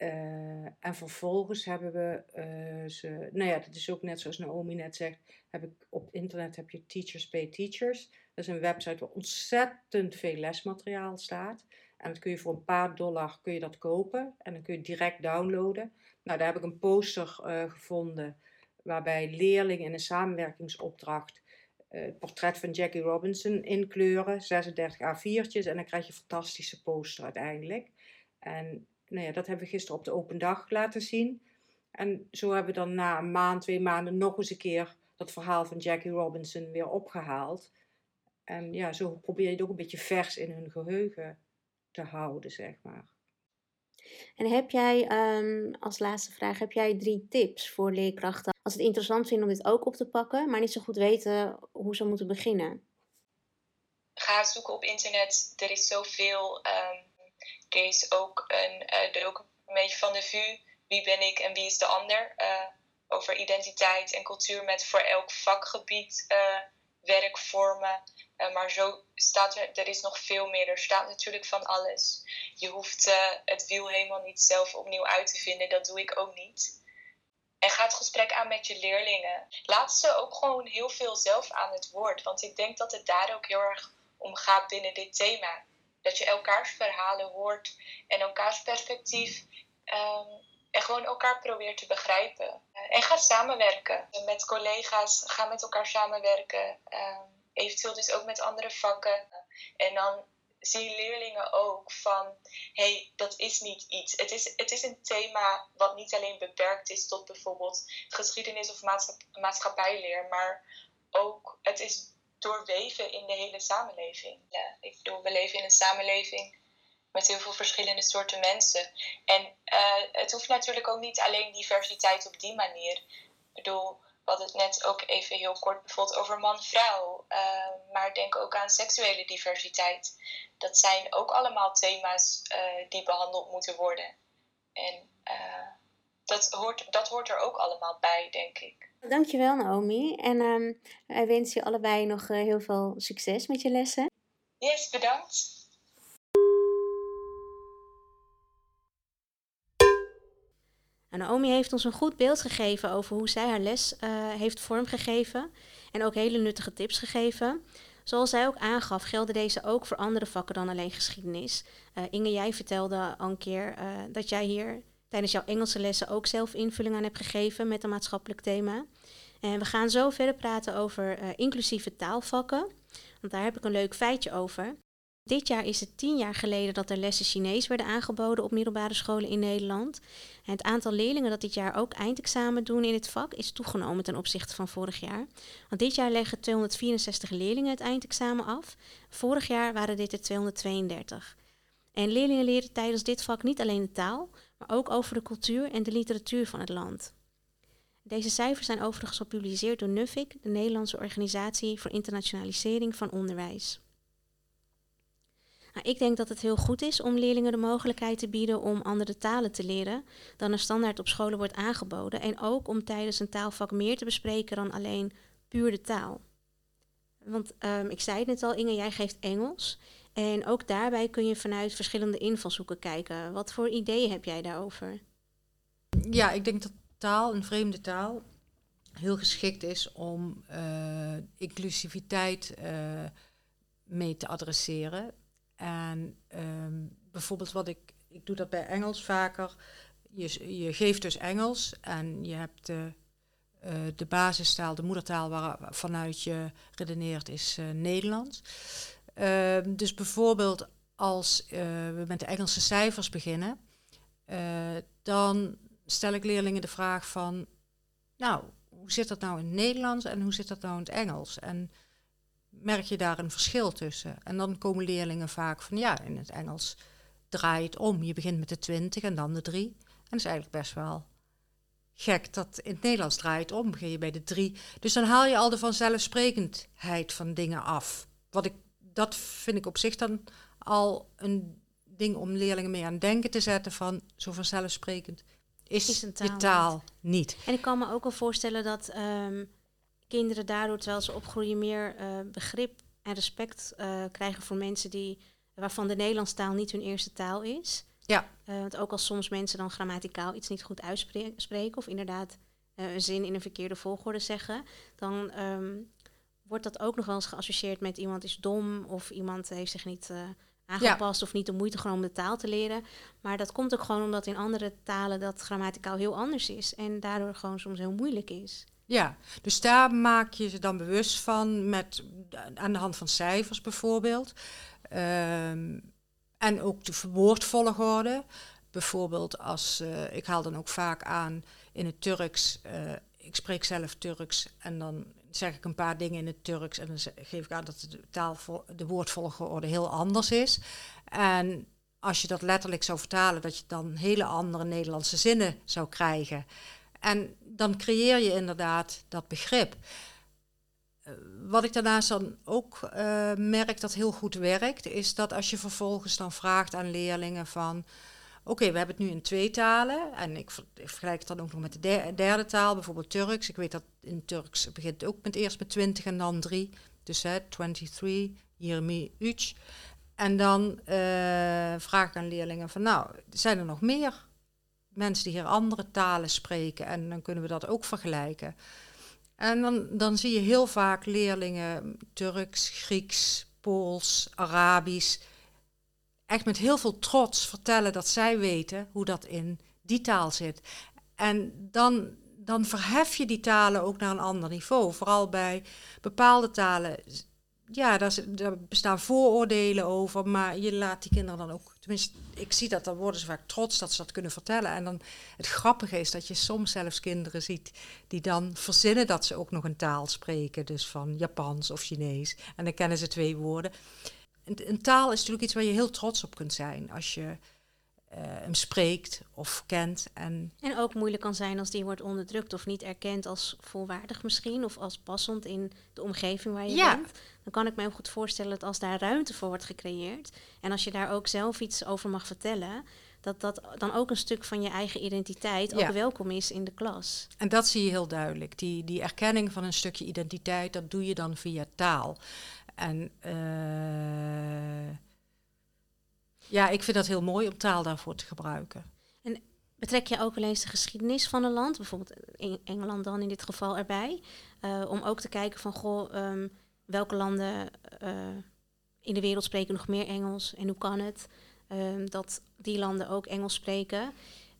Uh, en vervolgens hebben we uh, ze, nou ja, dat is ook net zoals Naomi net zegt, heb ik op internet heb je Teachers Pay Teachers. Dat is een website waar ontzettend veel lesmateriaal staat. En dat kun je voor een paar dollar kun je dat kopen en dan kun je direct downloaden. Nou, daar heb ik een poster uh, gevonden waarbij leerlingen in een samenwerkingsopdracht het portret van Jackie Robinson inkleuren, 36 A4'tjes, en dan krijg je een fantastische poster uiteindelijk. En nou ja, dat hebben we gisteren op de open dag laten zien. En zo hebben we dan na een maand, twee maanden nog eens een keer dat verhaal van Jackie Robinson weer opgehaald. En ja, zo probeer je het ook een beetje vers in hun geheugen te houden, zeg maar. En heb jij, um, als laatste vraag, heb jij drie tips voor leerkrachten als het interessant vinden om dit ook op te pakken, maar niet zo goed weten hoe ze moeten beginnen? Ga zoeken op internet. Er is zoveel. Um, is ook een, uh, een beetje van de VU. Wie ben ik en wie is de ander? Uh, over identiteit en cultuur met voor elk vakgebied uh, werkvormen. Maar zo staat er, er is nog veel meer. Er staat natuurlijk van alles. Je hoeft het wiel helemaal niet zelf opnieuw uit te vinden. Dat doe ik ook niet. En ga het gesprek aan met je leerlingen. Laat ze ook gewoon heel veel zelf aan het woord. Want ik denk dat het daar ook heel erg om gaat binnen dit thema. Dat je elkaars verhalen hoort en elkaars perspectief. Um, en gewoon elkaar probeert te begrijpen. En ga samenwerken met collega's. Ga met elkaar samenwerken. Um, eventueel dus ook met andere vakken. En dan zie leerlingen ook van, hé, hey, dat is niet iets. Het is, het is een thema wat niet alleen beperkt is tot bijvoorbeeld geschiedenis of maatschappijleer, maar ook, het is doorweven in de hele samenleving. Ja, ik bedoel, we leven in een samenleving met heel veel verschillende soorten mensen. En uh, het hoeft natuurlijk ook niet alleen diversiteit op die manier. Ik bedoel, hadden het net ook even heel kort bijvoorbeeld over man-vrouw. Uh, maar denk ook aan seksuele diversiteit. Dat zijn ook allemaal thema's uh, die behandeld moeten worden. En dat, hoort, dat hoort er ook allemaal bij, denk ik. Dankjewel Naomi. En um, wij wensen je allebei nog heel veel succes met je lessen. Yes, bedankt. En Naomi heeft ons een goed beeld gegeven over hoe zij haar les uh, heeft vormgegeven en ook hele nuttige tips gegeven. Zoals zij ook aangaf, gelden deze ook voor andere vakken dan alleen geschiedenis. Uh, Inge, jij vertelde al een keer uh, dat jij hier tijdens jouw Engelse lessen ook zelf invulling aan hebt gegeven met een maatschappelijk thema. En we gaan zo verder praten over inclusieve taalvakken, want daar heb ik een leuk feitje over. Dit jaar is het tien jaar geleden dat er lessen Chinees werden aangeboden op middelbare scholen in Nederland. Het aantal leerlingen dat dit jaar ook eindexamen doen in het vak is toegenomen ten opzichte van vorig jaar. Want dit jaar leggen 264 leerlingen het eindexamen af. Vorig jaar waren dit er 232. En leerlingen leren tijdens dit vak niet alleen de taal, maar ook over de cultuur en de literatuur van het land. Deze cijfers zijn overigens gepubliceerd door NUFIC, de Nederlandse Organisatie voor Internationalisering van Onderwijs. Nou, ik denk dat het heel goed is om leerlingen de mogelijkheid te bieden om andere talen te leren dan er standaard op scholen wordt aangeboden. En ook om tijdens een taalvak meer te bespreken dan alleen puur de taal. Want um, ik zei het net al, Inge, jij geeft Engels. En ook daarbij kun je vanuit verschillende invalshoeken kijken. Wat voor ideeën heb jij daarover? Ja, ik denk dat taal, een vreemde taal, heel geschikt is om uh, inclusiviteit uh, mee te adresseren. En ehm, bijvoorbeeld wat ik, ik doe dat bij Engels vaker. Je, je geeft dus Engels en je hebt de, uh, de basistaal, de moedertaal waar, vanuit je redeneert is Nederlands. Ehm, dus bijvoorbeeld als uh, we met de Engelse cijfers beginnen, dan stel ik leerlingen de vraag van, nou, hoe zit dat nou in het Nederlands en hoe zit dat nou in het Engels? En merk je daar een verschil tussen? En dan komen leerlingen vaak van, ja, in het Engels draai het om. Je begint met de 20 en dan de 3. En dat is eigenlijk best wel gek dat in het Nederlands draait om. Begin je bij de 3. Dus dan haal je al de vanzelfsprekendheid van dingen af. Wat ik, dat vind ik op zich dan al een ding om leerlingen mee aan denken te zetten van zo vanzelfsprekend is, is een taal je taal niet. En ik kan me ook wel voorstellen dat um, kinderen daardoor, terwijl ze opgroeien, meer uh, begrip en respect uh, krijgen voor mensen die, waarvan de Nederlandse taal niet hun eerste taal is. Ja. Uh, want ook als soms mensen dan grammaticaal iets niet goed uitspreken of inderdaad een zin in een verkeerde volgorde zeggen, dan um, wordt dat ook nog wel eens geassocieerd met iemand is dom of iemand heeft zich niet aangepast of niet de moeite genomen om de taal te leren. Maar dat komt ook gewoon omdat in andere talen dat grammaticaal heel anders is en daardoor gewoon soms heel moeilijk is. Ja, dus daar maak je ze dan bewust van met, aan de hand van cijfers bijvoorbeeld. Um, en ook de woordvolgorde. Bijvoorbeeld als, uh, ik haal dan ook vaak aan in het Turks, uh, ik spreek zelf Turks en dan zeg ik een paar dingen in het Turks en dan geef ik aan dat de, taal, de woordvolgorde heel anders is. En als je dat letterlijk zou vertalen, dat je dan hele andere Nederlandse zinnen zou krijgen. En dan creëer je inderdaad dat begrip. Eh, wat ik daarnaast dan ook uh, merk dat heel goed werkt, is dat als je vervolgens dan vraagt aan leerlingen van Oké, we hebben het nu in twee talen. En ik, vergelijk het dan ook nog met de derde taal, bijvoorbeeld Turks. Ik weet dat in Turks begint ook met eerst met 20 en dan 3. Dus hè, 23, 23. En dan uh, vraag ik aan leerlingen van, nou, zijn er nog meer mensen die hier andere talen spreken? En dan kunnen we dat ook vergelijken. En dan, dan zie je heel vaak leerlingen Turks, Grieks, Pools, Arabisch echt met heel veel trots vertellen dat zij weten hoe dat in die taal zit. En dan, dan verhef je die talen ook naar een ander niveau. Vooral bij bepaalde talen. Ja, daar, daar bestaan vooroordelen over, maar je laat die kinderen dan ook. Tenminste, ik zie dat, dan worden ze vaak trots dat ze dat kunnen vertellen. En dan het grappige is dat je soms zelfs kinderen ziet die dan verzinnen dat ze ook nog een taal spreken. Dus van Japans of Chinees. En dan kennen ze twee woorden een, taal is natuurlijk iets waar je heel trots op kunt zijn als je uh, hem spreekt of kent. En, en ook moeilijk kan zijn als die wordt onderdrukt of niet erkend als volwaardig misschien, of als passend in de omgeving waar je ja. bent. Dan kan ik me heel goed voorstellen dat als daar ruimte voor wordt gecreëerd en als je daar ook zelf iets over mag vertellen, dat dat dan ook een stuk van je eigen identiteit ook welkom is in de klas. En dat zie je heel duidelijk. Die, die erkenning van een stukje identiteit, dat doe je dan via taal. En uh, ja, ik vind dat heel mooi om taal daarvoor te gebruiken. En betrek je ook wel eens de geschiedenis van een land, bijvoorbeeld Engeland dan in dit geval erbij, uh, om ook te kijken van goh, um, welke landen uh, in de wereld spreken nog meer Engels en hoe kan het um, dat die landen ook Engels spreken?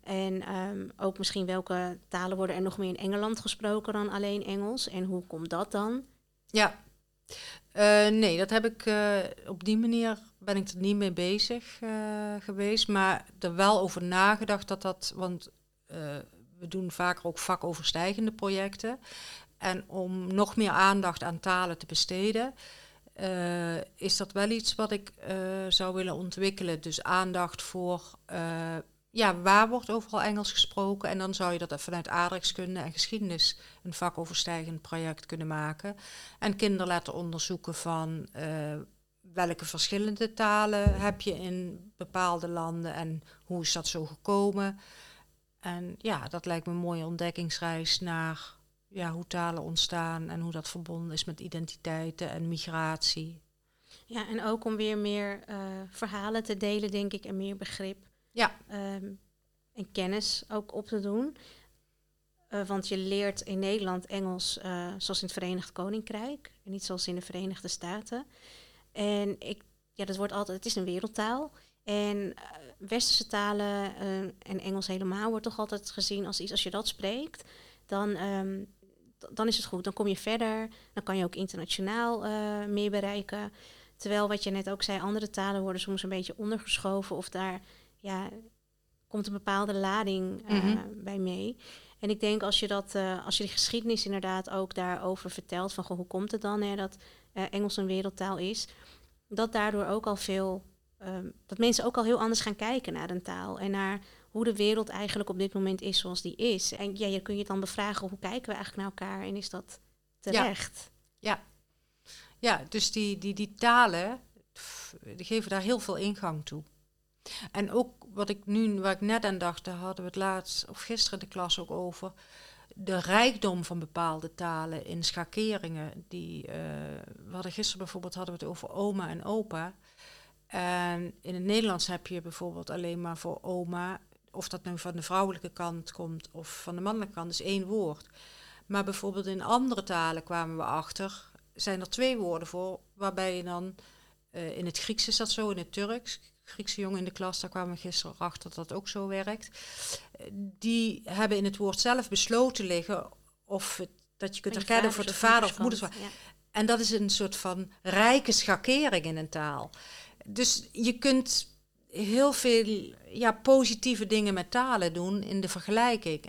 En um, ook misschien welke talen worden er nog meer in Engeland gesproken dan alleen Engels en hoe komt dat dan? Ja, uh, nee, dat heb ik uh, op die manier ben ik er niet mee bezig uh, geweest, maar er wel over nagedacht dat dat, want we doen vaker ook vakoverstijgende projecten. En om nog meer aandacht aan talen te besteden, is dat wel iets wat ik zou willen ontwikkelen. Dus aandacht voor ja, waar wordt overal Engels gesproken? En dan zou je dat vanuit aardrijkskunde en geschiedenis een vakoverstijgend project kunnen maken. En kinderen laten onderzoeken van uh, welke verschillende talen heb je in bepaalde landen en hoe is dat zo gekomen. En ja, dat lijkt me een mooie ontdekkingsreis naar ja, hoe talen ontstaan en hoe dat verbonden is met identiteiten en migratie. Ja, en ook om weer meer uh, verhalen te delen, denk ik, en meer begrip. Ja. Um, en kennis ook op te doen. Uh, want je leert in Nederland Engels uh, zoals in het Verenigd Koninkrijk. Niet zoals in de Verenigde Staten. En ik ja, dat wordt altijd, het is een wereldtaal. En eh, westerse talen eh, en Engels helemaal wordt toch altijd gezien als iets, als je dat spreekt, dan, ehm, dan is het goed. Dan kom je verder, dan kan je ook internationaal meer bereiken. Terwijl wat je net ook zei, andere talen worden soms een beetje ondergeschoven of daar ja, komt een bepaalde lading mhm. bij mee. En ik denk als je dat, als je die geschiedenis inderdaad ook daarover vertelt, van goh, hoe komt het dan hè, dat Engels een wereldtaal is, dat daardoor ook al veel Ehm, dat mensen ook al heel anders gaan kijken naar een taal en naar hoe de wereld eigenlijk op dit moment is zoals die is. En ja, je kun je dan bevragen hoe kijken we eigenlijk naar elkaar en is dat terecht? Ja, ja. ja dus die, die, die talen die geven daar heel veel ingang toe. En ook wat ik nu, waar ik net aan dacht, daar hadden we het laatst of gisteren de klas ook over. De rijkdom van bepaalde talen in schakeringen. Die, uh, we hadden gisteren bijvoorbeeld hadden we het over oma en opa. En in het Nederlands heb je bijvoorbeeld alleen maar voor oma, of dat nu van de vrouwelijke kant komt of van de mannelijke kant, is één woord. Maar bijvoorbeeld in andere talen kwamen we achter, zijn er twee woorden voor, waarbij je dan, uh, in het Grieks is dat zo, in het Turks, Griekse jongen in de klas, daar kwamen we gisteren achter dat dat ook zo werkt. Die hebben in het woord zelf besloten liggen of het, dat je kunt herkennen voor de vader of moeder. Ja. En dat is een soort van rijke schakering in een taal dus je kunt heel veel ja, positieve dingen met talen doen in de vergelijking.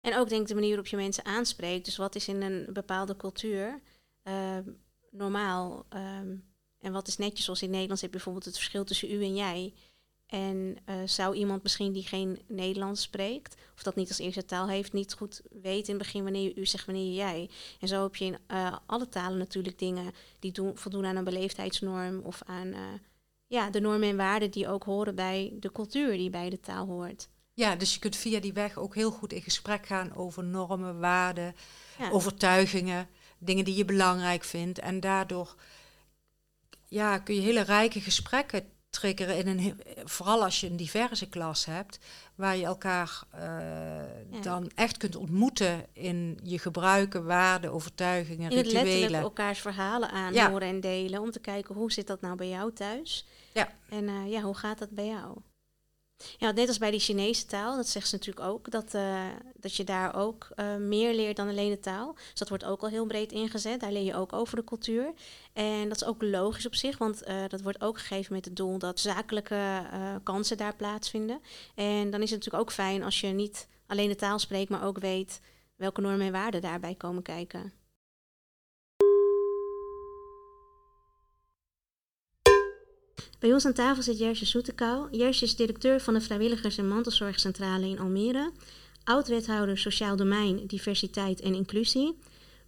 En ook denk ik de manier waarop je mensen aanspreekt. Dus wat is in een bepaalde cultuur ehm, normaal ehm, en wat is netjes zoals in Nederlands heb je bijvoorbeeld het verschil tussen u en jij. En uh, zou iemand misschien die geen Nederlands spreekt, of dat niet als eerste taal heeft, niet goed weten in het begin wanneer je u zegt, wanneer je jij. En zo heb je in uh, alle talen natuurlijk dingen die doen, voldoen aan een beleefdheidsnorm of aan uh, ja, de normen en waarden die ook horen bij de cultuur die bij de taal hoort. Ja, dus je kunt via die weg ook heel goed in gesprek gaan over normen, waarden, overtuigingen, dingen die je belangrijk vindt. En daardoor ja, kun je hele rijke gesprekken triggeren, in een, vooral als je een diverse klas hebt, waar je elkaar uh, dan echt kunt ontmoeten in je gebruiken, waarden, overtuigingen, in het rituelen. letterlijk elkaars verhalen aanhoren en delen, om te kijken hoe zit dat nou bij jou thuis? Ja. En uh, ja, hoe gaat dat bij jou? Ja, net als bij die Chinese taal, dat zegt ze natuurlijk ook, dat, uh, dat je daar ook uh, meer leert dan alleen de taal. Dus dat wordt ook al heel breed ingezet. Daar leer je ook over de cultuur. En dat is ook logisch op zich, want uh, dat wordt ook gegeven met het doel dat zakelijke kansen daar plaatsvinden. En dan is het natuurlijk ook fijn als je niet alleen de taal spreekt, maar ook weet welke normen en waarden daarbij komen kijken. Bij ons aan tafel zit Jersje Soetekou. Jersje is directeur van de Vrijwilligers- en Mantelzorgcentrale in Almere, oud-wethouder Sociaal Domein, Diversiteit en Inclusie,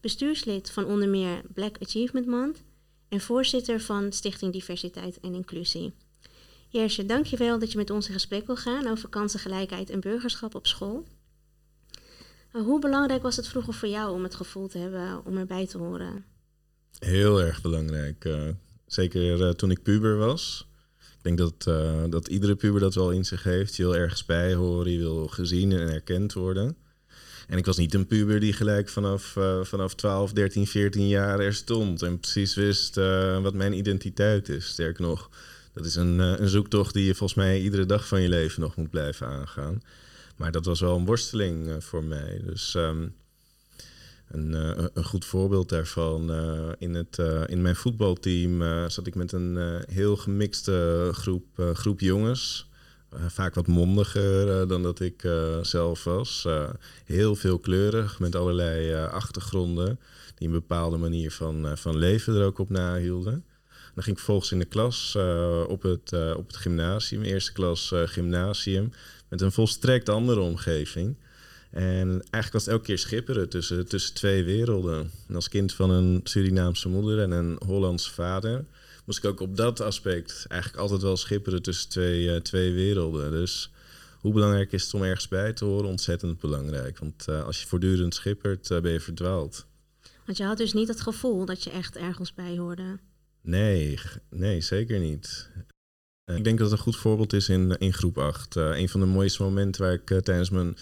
bestuurslid van onder meer Black Achievement Month en voorzitter van Stichting Diversiteit en Inclusie. Jersje, dankjewel dat je met ons in gesprek wil gaan over kansengelijkheid en burgerschap op school. Hoe belangrijk was het vroeger voor jou om het gevoel te hebben om erbij te horen? Heel erg belangrijk. Uh, Zeker eh, toen ik puber was. Ik denk dat, uh, dat iedere puber dat wel in zich heeft. Je wil ergens bij horen, je wil gezien en erkend worden. En ik was niet een puber die gelijk vanaf, uh, vanaf 12, 13, 14 jaar er stond en precies wist wat mijn identiteit is. Sterker nog, dat is een, een zoektocht die je volgens mij iedere dag van je leven nog moet blijven aangaan. Maar dat was wel een worsteling voor mij. Dus um, een, uh, een goed voorbeeld daarvan. Uh, in, het, uh, in mijn voetbalteam zat ik met een heel gemixte groep, groep jongens. vaak wat mondiger dan dat ik zelf was. heel veelkleurig, met allerlei achtergronden. Die een bepaalde manier van, van leven er ook op nahielden. Dan ging ik vervolgens in de klas op, het, op het gymnasium, eerste klas gymnasium, met een volstrekt andere omgeving. En eigenlijk was het elke keer schipperen tussen, tussen twee werelden. En als kind van een Surinaamse moeder en een Hollandse vader moest ik ook op dat aspect eigenlijk altijd wel schipperen tussen twee, uh, twee werelden. Dus hoe belangrijk is het om ergens bij te horen? Ontzettend belangrijk. Want uh, als je voortdurend schippert, uh, ben je verdwaald. Want je had dus niet het gevoel dat je echt ergens bij hoorde? Nee, nee zeker niet. Ik denk dat het een goed voorbeeld is in, in groep 8. een van de mooiste momenten waar ik tijdens mijn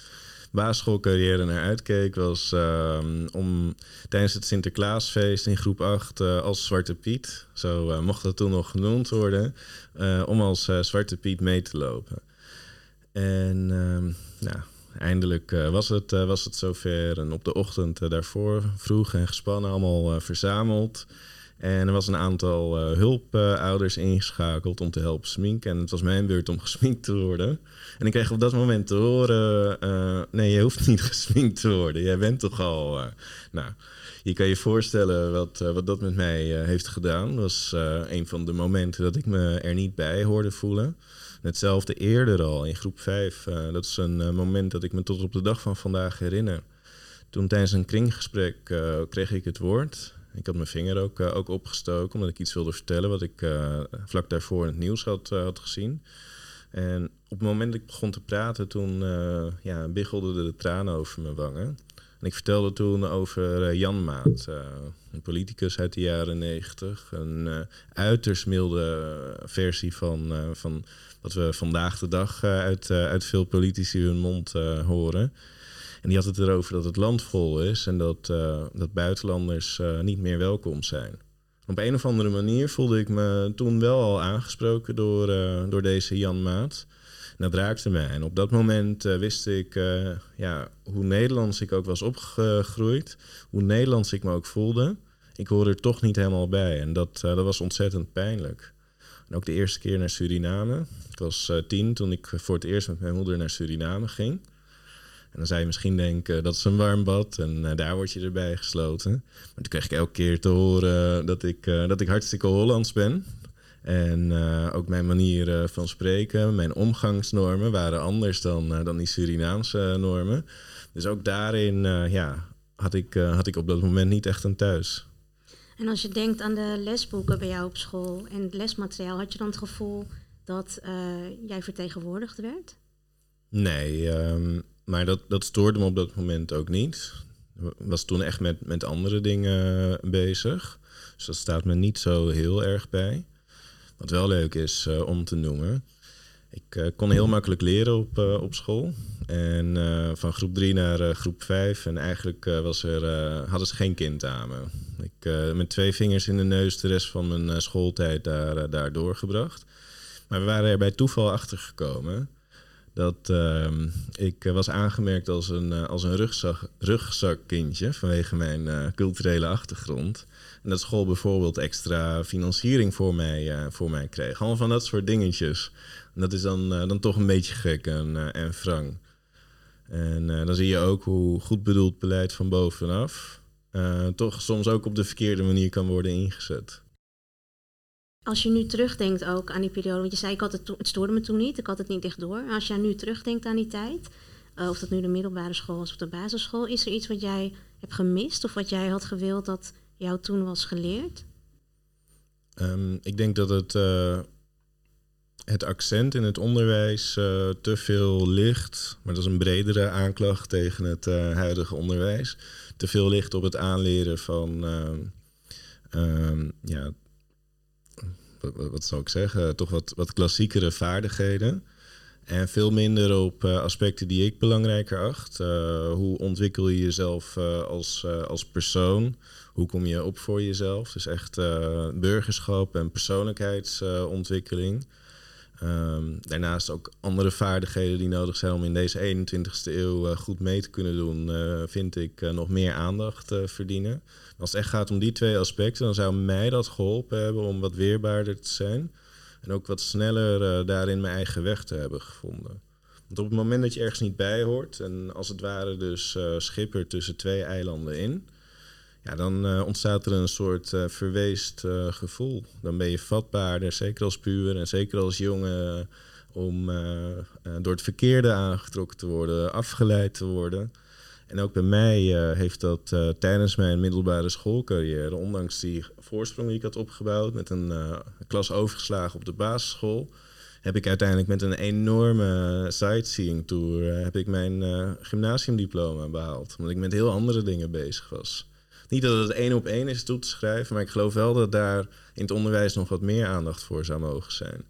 basisschoolcarrière naar uitkeek, was ehm, om tijdens het Sinterklaasfeest in groep 8 uh, als Zwarte Piet, zo uh, mocht dat toen nog genoemd worden, uh, om als Zwarte Piet mee te lopen. En ehm, nou, eindelijk was, het, was het zover. En op de ochtend daarvoor, vroeg en gespannen, allemaal verzameld. En er was een aantal uh, hulpouders ingeschakeld om te helpen sminken. En het was mijn beurt om *laughs* gesminkt te worden. En ik kreeg op dat moment te horen: uh, nee, je hoeft niet *laughs* gesminkt te worden. Jij bent toch al. Uh, nou, je kan je voorstellen wat, wat dat met mij heeft gedaan. Dat was een van de momenten dat ik me er niet bij hoorde voelen. Hetzelfde eerder al in groep 5. dat is een moment dat ik me tot op de dag van vandaag herinner. Toen tijdens een kringgesprek kreeg ik het woord. Ik had mijn vinger ook, uh, ook opgestoken, omdat ik iets wilde vertellen wat ik uh, vlak daarvoor in het nieuws had, uh, had gezien. En op het moment dat ik begon te praten, toen ja, biggelden de tranen over mijn wangen. En ik vertelde toen over Jan Maat, een politicus uit de jaren negentig. Een uiterst milde versie van, van wat we vandaag de dag uit, uit veel politici hun mond horen. En die had het erover dat het land vol is en dat, uh, dat buitenlanders uh, niet meer welkom zijn. Op een of andere manier voelde ik me toen wel al aangesproken door, uh, door deze Jan Maat. Dat raakte mij. En op dat moment wist ik ja, hoe Nederlands ik ook was opgegroeid, hoe Nederlands ik me ook voelde. Ik hoorde er toch niet helemaal bij. En dat, dat was ontzettend pijnlijk. En ook de eerste keer naar Suriname. Ik was tien toen ik voor het eerst met mijn moeder naar Suriname ging. En dan zou je misschien denken, dat is een warm bad en uh, daar word je erbij gesloten. Maar toen kreeg ik elke keer te horen dat ik, uh, dat ik hartstikke Hollands ben. En uh, ook mijn manier van spreken, mijn omgangsnormen waren anders dan, dan die Surinaamse normen. Dus ook daarin ja, had, ik, had ik op dat moment niet echt een thuis. En als je denkt aan de lesboeken bij jou op school en het lesmateriaal, had je dan het gevoel dat jij vertegenwoordigd werd? Nee, um, maar dat, dat stoorde me op dat moment ook niet. Was toen echt met, met andere dingen bezig. Dus dat staat me niet zo heel erg bij. Wat wel leuk is uh, om te noemen. Ik uh, kon heel makkelijk leren op, op school. En van groep 3 naar groep 5. En eigenlijk was er, hadden ze geen kind aan me. Ik met twee vingers in de neus de rest van mijn schooltijd daar, daar doorgebracht. Maar we waren er bij toeval achter gekomen dat uh, ik was aangemerkt als een, uh, als een rugzak, rugzakkindje vanwege mijn uh, culturele achtergrond. En dat school bijvoorbeeld extra financiering voor mij, voor mij kreeg. Allemaal van dat soort dingetjes. En dat is dan, dan toch een beetje gek en, en wrang. En dan zie je ook hoe goed bedoeld beleid van bovenaf toch soms ook op de verkeerde manier kan worden ingezet. Als je nu terugdenkt ook aan die periode, want je zei ik had het, het stoorde me toen niet, ik had het niet echt door. Als jij nu terugdenkt aan die tijd, uh, of dat nu de middelbare school was of de basisschool, is er iets wat jij hebt gemist of wat jij had gewild dat jou toen was geleerd? Um, ik denk dat het, uh, het accent in het onderwijs uh, te veel ligt, maar dat is een bredere aanklacht tegen het huidige onderwijs, te veel ligt op het aanleren van um, ja, wat, zou ik zeggen, toch wat, wat klassiekere vaardigheden. En veel minder op uh, aspecten die ik belangrijker acht. Uh, hoe ontwikkel je jezelf uh, als, als persoon? Hoe kom je op voor jezelf? Dus echt burgerschap en persoonlijkheidsontwikkeling. Um, daarnaast ook andere vaardigheden die nodig zijn om in deze 21ste eeuw goed mee te kunnen doen, vind ik nog meer aandacht verdienen. Als het echt gaat om die twee aspecten, dan zou mij dat geholpen hebben om wat weerbaarder te zijn. En ook wat sneller uh, daarin mijn eigen weg te hebben gevonden. Want op het moment dat je ergens niet bij hoort, en als het ware dus uh, schipper tussen twee eilanden in, ja, dan uh, ontstaat er een soort verweest gevoel. Dan ben je vatbaarder, zeker als puur en zeker als jongen, om door het verkeerde aangetrokken te worden, afgeleid te worden. En ook bij mij uh, heeft dat uh, tijdens mijn middelbare schoolcarrière, ondanks die voorsprong die ik had opgebouwd met een uh, klas overgeslagen op de basisschool, heb ik uiteindelijk met een enorme sightseeing tour heb ik mijn gymnasiumdiploma behaald. Omdat ik met heel andere dingen bezig was. Niet dat het één op één is toe te schrijven, maar ik geloof wel dat daar in het onderwijs nog wat meer aandacht voor zou mogen zijn.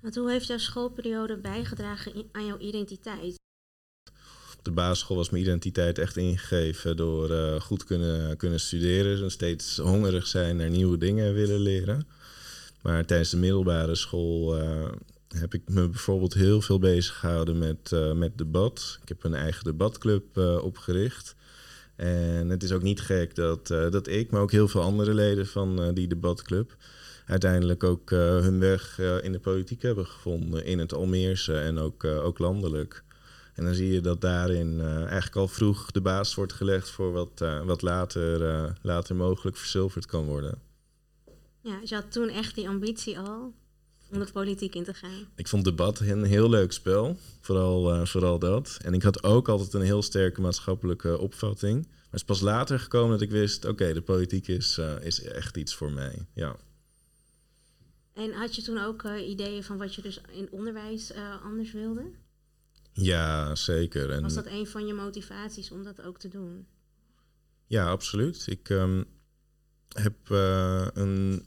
Want hoe heeft jouw schoolperiode bijgedragen aan jouw identiteit? De basisschool was mijn identiteit echt ingegeven door uh, goed kunnen, kunnen studeren en steeds hongerig zijn naar nieuwe dingen willen leren. Maar tijdens de middelbare school uh, heb ik me bijvoorbeeld heel veel bezig gehouden met, uh, met debat. Ik heb een eigen debatclub opgericht. En het is ook niet gek dat, dat ik, maar ook heel veel andere leden van die debatclub uiteindelijk ook hun weg in de politiek hebben gevonden. In het Almeerse en ook, ook landelijk. En dan zie je dat daarin uh, eigenlijk al vroeg de basis wordt gelegd voor wat, uh, wat later, uh, later mogelijk verzilverd kan worden. Ja, dus je had toen echt die ambitie al om de politiek in te gaan. Ik vond debat een heel leuk spel, vooral, vooral dat. En ik had ook altijd een heel sterke maatschappelijke opvatting. Maar het is pas later gekomen dat ik wist, oké, de politiek is, is echt iets voor mij. Ja. En had je toen ook ideeën van wat je dus in onderwijs anders wilde? Ja, zeker. En Was dat een van je motivaties om dat ook te doen? Ja, absoluut. Ik um, heb uh, een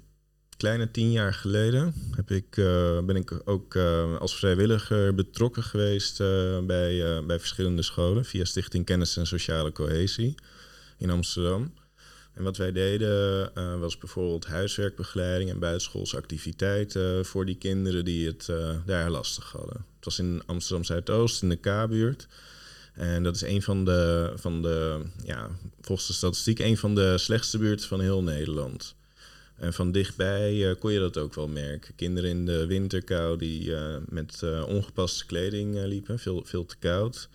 kleine tien jaar geleden heb ik, uh, ben ik ook uh, als vrijwilliger betrokken geweest bij, bij verschillende scholen via Stichting Kennis en Sociale Cohesie in Amsterdam. En wat wij deden uh, was bijvoorbeeld huiswerkbegeleiding en buitenschoolse activiteiten voor die kinderen die het uh, daar lastig hadden. Het was in Amsterdam Zuidoost, in de K-buurt. En dat is een van de, van de, ja, volgens de statistiek, een van de slechtste buurten van heel Nederland. En van dichtbij uh, kon je dat ook wel merken. Kinderen in de winterkou die met ongepaste kleding liepen, veel, veel te koud.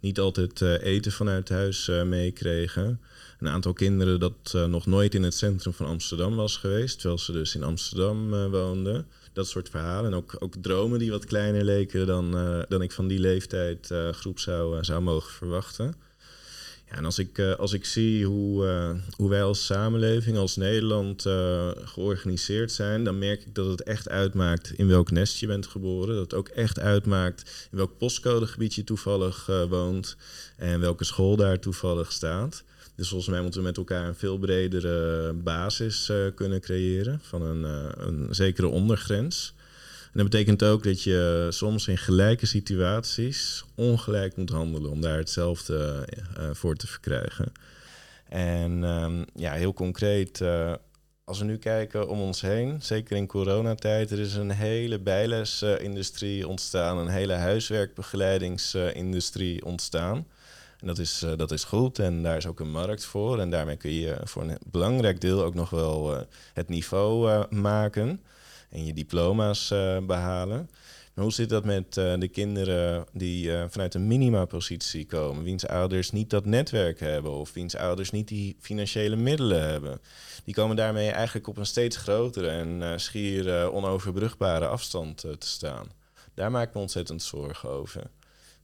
Niet altijd eten vanuit huis meekregen een aantal kinderen dat uh, nog nooit in het centrum van Amsterdam was geweest, terwijl ze dus in Amsterdam uh, woonden. Dat soort verhalen. En ook, ook dromen die wat kleiner leken dan, uh, dan ik van die leeftijd groep zou, zou mogen verwachten. Ja, en als ik, als ik zie hoe, hoe wij als samenleving, als Nederland georganiseerd zijn, dan merk ik dat het echt uitmaakt in welk nest je bent geboren. Dat het ook echt uitmaakt in welk postcodegebied je toevallig woont en welke school daar toevallig staat. Dus volgens mij moeten we met elkaar een veel bredere basis uh, kunnen creëren van een, uh, een zekere ondergrens. En dat betekent ook dat je soms in gelijke situaties ongelijk moet handelen om daar hetzelfde uh, voor te verkrijgen. En um, ja, heel concreet, als we nu kijken om ons heen, zeker in coronatijd, er is een hele bijlesindustrie ontstaan, een hele huiswerkbegeleidingsindustrie ontstaan. En dat is, uh, dat is goed en daar is ook een markt voor. En daarmee kun je voor een belangrijk deel ook nog wel uh, het niveau uh, maken en je diploma's behalen. Maar hoe zit dat met de kinderen die vanuit een minima-positie komen, wiens ouders niet dat netwerk hebben of wiens ouders niet die financiële middelen hebben? Die komen daarmee eigenlijk op een steeds grotere en schier onoverbrugbare afstand te staan. Daar maak ik me ontzettend zorgen over.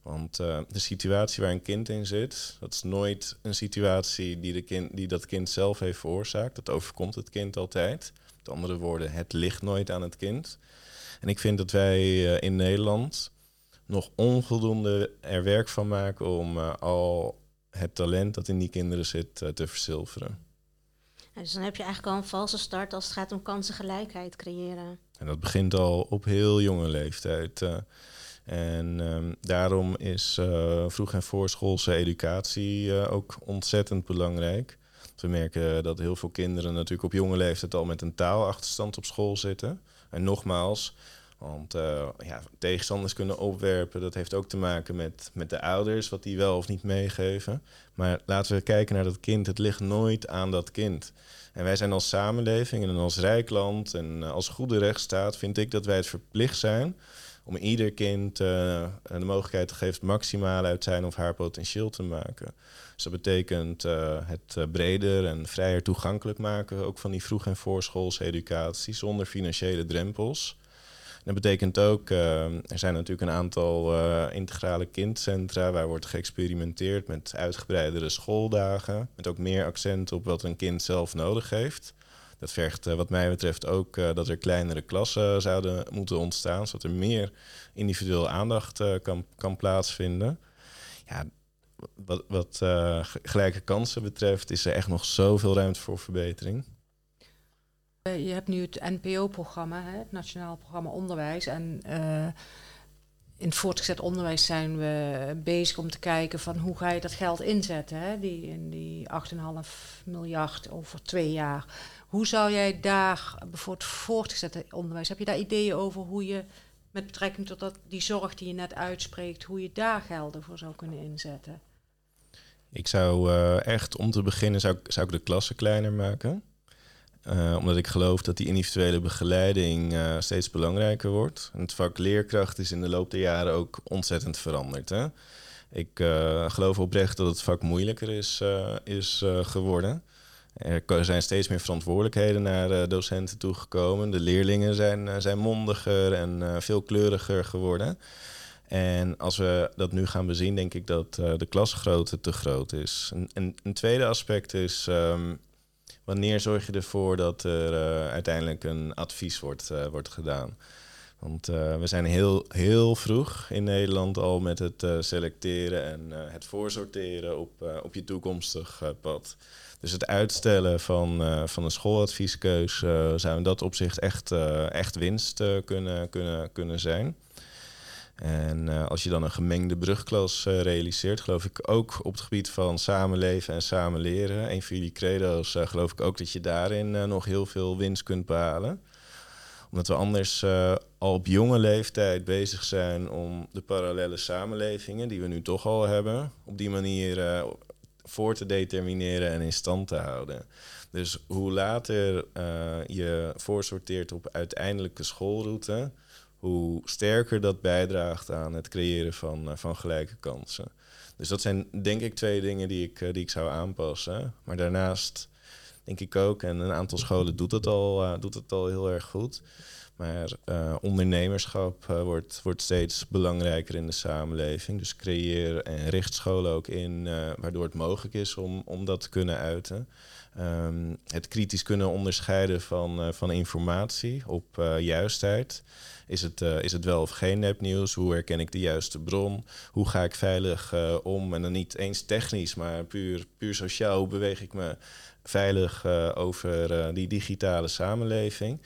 Want uh, de situatie waar een kind in zit, dat is nooit een situatie die, de kind, die dat kind zelf heeft veroorzaakt. Dat overkomt het kind altijd. Met andere woorden, het ligt nooit aan het kind. En ik vind dat wij uh, in Nederland nog onvoldoende er werk van maken om uh, al het talent dat in die kinderen zit te verzilveren. Ja, dus dan heb je eigenlijk al een valse start als het gaat om kansengelijkheid creëren. En dat begint al op heel jonge leeftijd. En um, daarom is uh, vroeg- en voorschoolse educatie uh, ook ontzettend belangrijk. We merken dat heel veel kinderen natuurlijk op jonge leeftijd al met een taalachterstand op school zitten. En nogmaals, want uh, ja, tegenstanders kunnen opwerpen, dat heeft ook te maken met, met de ouders, wat die wel of niet meegeven. Maar laten we kijken naar dat kind. Het ligt nooit aan dat kind. En wij zijn als samenleving en als rijk land en als goede rechtsstaat, vind ik dat wij het verplicht zijn om ieder kind uh, de mogelijkheid te geven maximaal uit zijn of haar potentieel te maken. Dus dat betekent uh, het uh, breder en vrijer toegankelijk maken, ook van die vroeg- en voorschoolse educatie, zonder financiële drempels. Dat betekent ook, er zijn natuurlijk een aantal integrale kindcentra waar wordt geëxperimenteerd met uitgebreidere schooldagen, met ook meer accent op wat een kind zelf nodig heeft. Dat vergt eh, wat mij betreft ook uh, dat er kleinere klassen zouden moeten ontstaan, zodat er meer individueel aandacht uh, kan, kan plaatsvinden. Ja, wat, wat gelijke kansen betreft is er echt nog zoveel ruimte voor verbetering. Je hebt nu het NPO-programma, het Nationaal Programma Onderwijs. En in het voortgezet onderwijs zijn we bezig om te kijken van hoe ga je dat geld inzetten, hè? Die, in die 8,5 miljard over twee jaar. Hoe zou jij daar, bijvoorbeeld voortgezet onderwijs, heb je daar ideeën over hoe je met betrekking tot dat, die zorg die je net uitspreekt, hoe je daar gelden voor zou kunnen inzetten? Ik zou uh, echt, om te beginnen, zou, zou ik de klassen kleiner maken. Uh, omdat ik geloof dat die individuele begeleiding uh, steeds belangrijker wordt. En het vak leerkracht is in de loop der jaren ook ontzettend veranderd. Hè? Ik geloof oprecht dat het vak moeilijker is, is geworden. Er zijn steeds meer verantwoordelijkheden naar docenten toegekomen. De leerlingen zijn, zijn mondiger en veel kleuriger geworden. En als we dat nu gaan bezien, denk ik dat de klasgrootte te groot is. Een, een tweede aspect is, um, wanneer zorg je ervoor dat er uiteindelijk een advies wordt, wordt gedaan? Want we zijn heel, heel vroeg in Nederland al met het selecteren en het voorsorteren op, op je toekomstig pad. Dus het uitstellen van, van een schooladvieskeus zou in dat opzicht echt, echt winst kunnen, kunnen, kunnen zijn. En als je dan een gemengde brugklas realiseert, geloof ik ook op het gebied van samenleven en samenleren. Een van jullie credo's geloof ik ook dat je daarin nog heel veel winst kunt behalen. Omdat we anders al op jonge leeftijd bezig zijn om de parallele samenlevingen, die we nu toch al hebben, op die manier voor te determineren en in stand te houden. Dus hoe later je voorsorteert op uiteindelijke schoolroute, hoe sterker dat bijdraagt aan het creëren van, eh, van gelijke kansen. Dus dat zijn denk ik twee dingen die ik, eh, die ik zou aanpassen. Maar daarnaast denk ik ook, en een aantal scholen doet het al, doet het al heel erg goed. Maar uh, ondernemerschap wordt, wordt steeds belangrijker in de samenleving. Dus creëer en richt scholen ook in, waardoor het mogelijk is om, om dat te kunnen uiten. Um, het kritisch kunnen onderscheiden van, van informatie op juistheid. Is het, is het wel of geen nepnieuws? Hoe herken ik de juiste bron? Hoe ga ik veilig om? En dan niet eens technisch, maar puur, puur sociaal. Hoe beweeg ik me veilig over die digitale samenleving?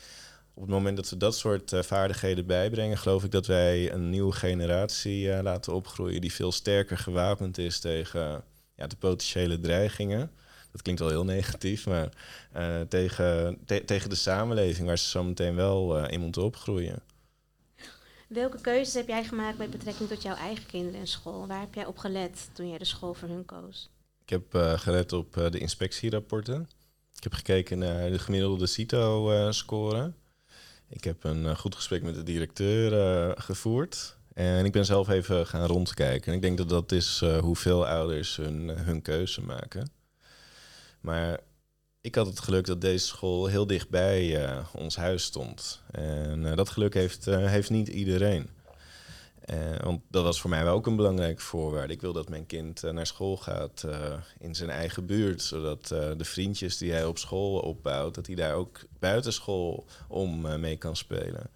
Op het moment dat we dat soort vaardigheden bijbrengen, geloof ik dat wij een nieuwe generatie laten opgroeien die veel sterker gewapend is tegen ja, de potentiële dreigingen dat klinkt wel heel negatief, maar uh, tegen, te, tegen de samenleving waar ze zo meteen wel in moeten opgroeien. Welke keuzes heb jij gemaakt met betrekking tot jouw eigen kinderen en school? Waar heb jij op gelet toen jij de school voor hun koos? Ik heb uh, gelet op uh, de inspectierapporten. Ik heb gekeken naar de gemiddelde CITO-score. Uh, ik heb een goed gesprek met de directeur gevoerd. En ik ben zelf even gaan rondkijken. En ik denk dat dat is hoeveel ouders hun, hun keuze maken. Maar ik had het geluk dat deze school heel dichtbij uh, ons huis stond. En uh, dat geluk heeft, uh, heeft niet iedereen. Want dat was voor mij wel ook een belangrijke voorwaarde. Ik wil dat mijn kind naar school gaat in zijn eigen buurt. Zodat de vriendjes die hij op school opbouwt, dat hij daar ook buitenschool om mee kan spelen.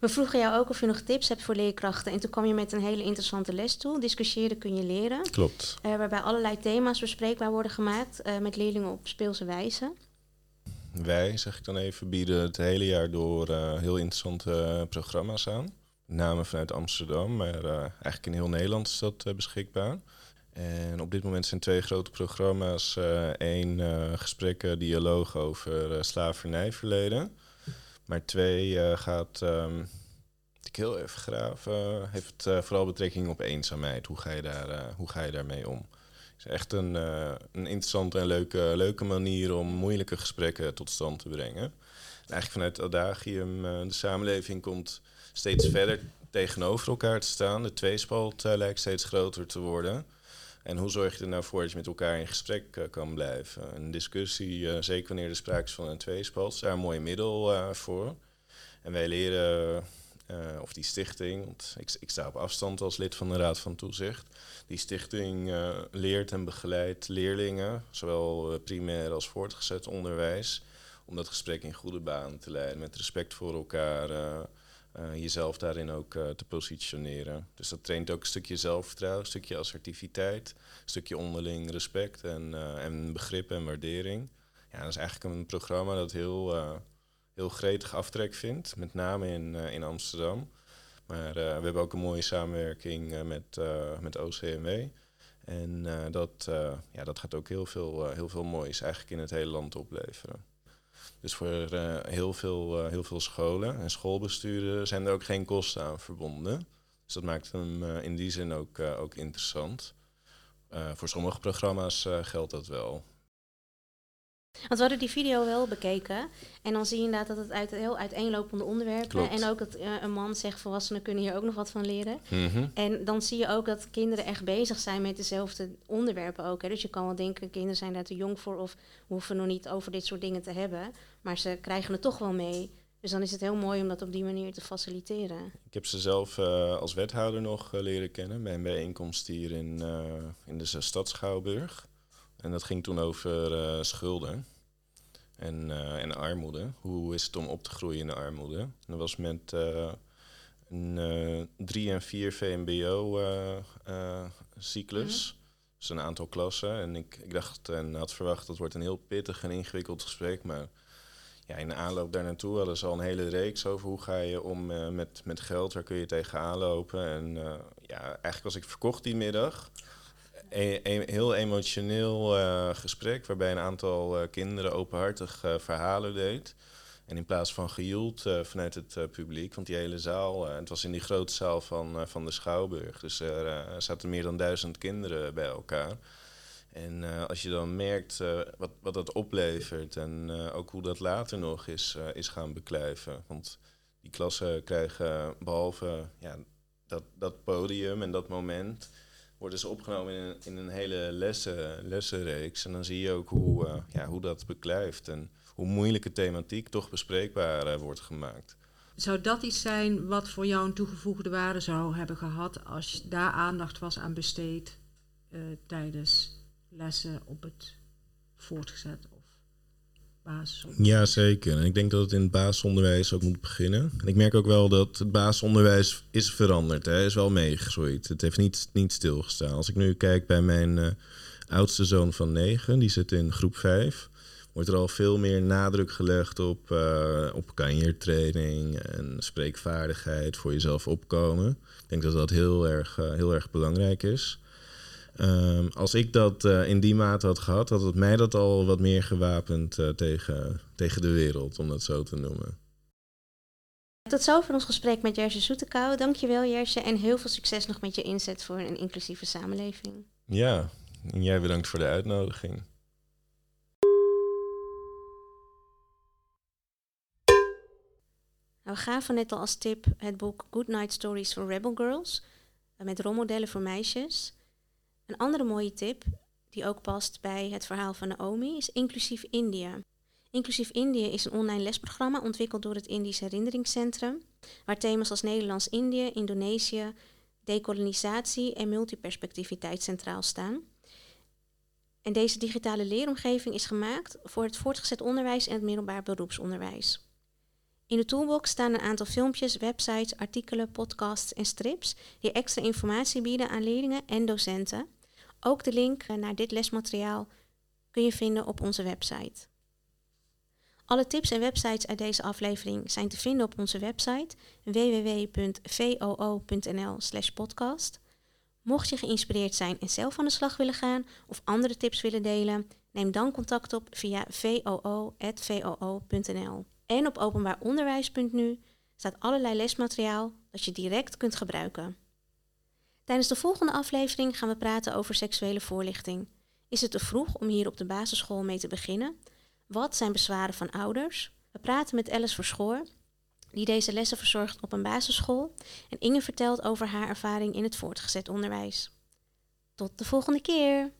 We vroegen jou ook of je nog tips hebt voor leerkrachten. En toen kwam je met een hele interessante les toe. Discussiëren kun je leren. Klopt. Uh, waarbij allerlei thema's bespreekbaar worden gemaakt uh, met leerlingen op speelse wijze. Wij, zeg ik dan even, bieden het hele jaar door uh, heel interessante programma's aan. Met name vanuit Amsterdam, maar eigenlijk in heel Nederland is dat beschikbaar. En op dit moment zijn twee grote programma's. Eén gesprekken, dialoog over slavernijverleden. Maar twee gaat, um, ik heel even graven, heeft vooral betrekking op eenzaamheid. Hoe ga je, daar, hoe ga je daarmee om? Het is echt een, een interessante en leuke, leuke manier om moeilijke gesprekken tot stand te brengen. En eigenlijk vanuit Adagium, de samenleving komt steeds verder tegenover elkaar te staan. De tweespalt lijkt steeds groter te worden. En hoe zorg je er nou voor dat je met elkaar in gesprek uh, kan blijven? Een discussie, uh, zeker wanneer er sprake is van een tweespalt, is daar een mooi middel uh, voor. En wij leren, of die stichting, want ik, ik, sta op afstand als lid van de Raad van Toezicht. Die stichting leert en begeleidt leerlingen, zowel primair als voortgezet onderwijs, om dat gesprek in goede banen te leiden, met respect voor elkaar uh, jezelf daarin ook uh, te positioneren. Dus dat traint ook een stukje zelfvertrouwen, een stukje assertiviteit, een stukje onderling respect en, uh, en begrip en waardering. Ja, dat is eigenlijk een programma dat heel, heel gretig aftrek vindt, met name in, in Amsterdam. Maar we hebben ook een mooie samenwerking met, met OCMW. En dat, ja, dat gaat ook heel veel, heel veel moois eigenlijk in het hele land opleveren. Dus voor heel, veel, heel veel scholen en schoolbesturen zijn er ook geen kosten aan verbonden. Dus dat maakt hem in die zin ook, ook interessant. voor sommige programma's geldt dat wel. Want we hadden die video wel bekeken. En dan zie je inderdaad dat het uit heel uiteenlopende onderwerpen. En ook dat uh, een man zegt, volwassenen kunnen hier ook nog wat van leren. Mhm. En dan zie je ook dat kinderen echt bezig zijn met dezelfde onderwerpen ook. Hè. Dus je kan wel denken, kinderen zijn daar te jong voor of hoeven nog niet over dit soort dingen te hebben. Maar ze krijgen het toch wel mee. Dus dan is het heel mooi om dat op die manier te faciliteren. Ik heb ze zelf uh, als wethouder nog uh, leren kennen bij een bijeenkomst hier in, in de stad Schouwburg. En dat ging toen over schulden en, uh, en armoede. Hoe is het om op te groeien in de armoede? En dat was met uh, een uh, drie en vier VMBO-cyclus. Mm Dus een aantal klassen. En ik, ik dacht en had verwacht dat wordt een heel pittig en ingewikkeld gesprek. Maar ja, in de aanloop daar naartoe hadden ze al een hele reeks over hoe ga je om met, met geld, waar kun je tegenaan lopen. En ja, eigenlijk was ik verkocht die middag een, heel emotioneel uh, gesprek waarbij een aantal uh, kinderen openhartig uh, verhalen deed. En in plaats van gejoeld vanuit het publiek, want die hele zaal, het was in die grote zaal van, van de Schouwburg, dus er zaten meer dan duizend kinderen bij elkaar. En als je dan merkt wat, wat dat oplevert en ook hoe dat later nog is, is gaan beklijven. Want die klassen krijgen behalve ja, dat, dat podium en dat moment worden ze opgenomen in een, in een hele lessen, lessenreeks. En dan zie je ook hoe, uh, ja, hoe dat beklijft en hoe moeilijke thematiek toch bespreekbaar uh, wordt gemaakt. Zou dat iets zijn wat voor jou een toegevoegde waarde zou hebben gehad als daar aandacht was aan besteed uh, tijdens lessen op het voortgezet basisonderwijs. Ja, zeker. En ik denk dat het in het basisonderwijs ook moet beginnen. En ik merk ook wel dat het basisonderwijs is veranderd. Hè, is wel meegegroeid. Het heeft niet, niet stilgestaan. Als ik nu kijk bij mijn uh, oudste zoon van negen, die zit in groep 5 wordt er al veel meer nadruk gelegd op, uh, op kanjertraining en spreekvaardigheid voor jezelf opkomen. Ik denk dat dat heel erg, uh, heel erg belangrijk is. Um, als ik dat uh, in die mate had gehad, had het mij dat al wat meer gewapend uh, tegen, tegen de wereld, om dat zo te noemen. Tot zover ons gesprek met Jersje Soetekou. Dankjewel Jersje en heel veel succes nog met je inzet voor een inclusieve samenleving. Ja, en jij bedankt voor de uitnodiging. Nou, we gaven net al als tip het boek Good Night Stories for Rebel Girls, met rolmodellen voor meisjes. Een andere mooie tip, die ook past bij het verhaal van Naomi, is Inclusief India. Inclusief India is een online lesprogramma ontwikkeld door het Indisch Herinneringscentrum, waar thema's als Nederlands-Indië, Indonesië, dekolonisatie en multiperspectiviteit centraal staan. En deze digitale leeromgeving is gemaakt voor het voortgezet onderwijs en het middelbaar beroepsonderwijs. In de toolbox staan een aantal filmpjes, websites, artikelen, podcasts en strips die extra informatie bieden aan leerlingen en docenten. Ook de link naar dit lesmateriaal kun je vinden op onze website. Alle tips en websites uit deze aflevering zijn te vinden op onze website www.voo.nl/podcast. Mocht je geïnspireerd zijn en zelf aan de slag willen gaan of andere tips willen delen, neem dan contact op via voo.voo.nl. En op openbaaronderwijs.nu staat allerlei lesmateriaal dat je direct kunt gebruiken. Tijdens de volgende aflevering gaan we praten over seksuele voorlichting. Is het te vroeg om hier op de basisschool mee te beginnen? Wat zijn bezwaren van ouders? We praten met Alice Verschoor, die deze lessen verzorgt op een basisschool. En Inge vertelt over haar ervaring in het voortgezet onderwijs. Tot de volgende keer!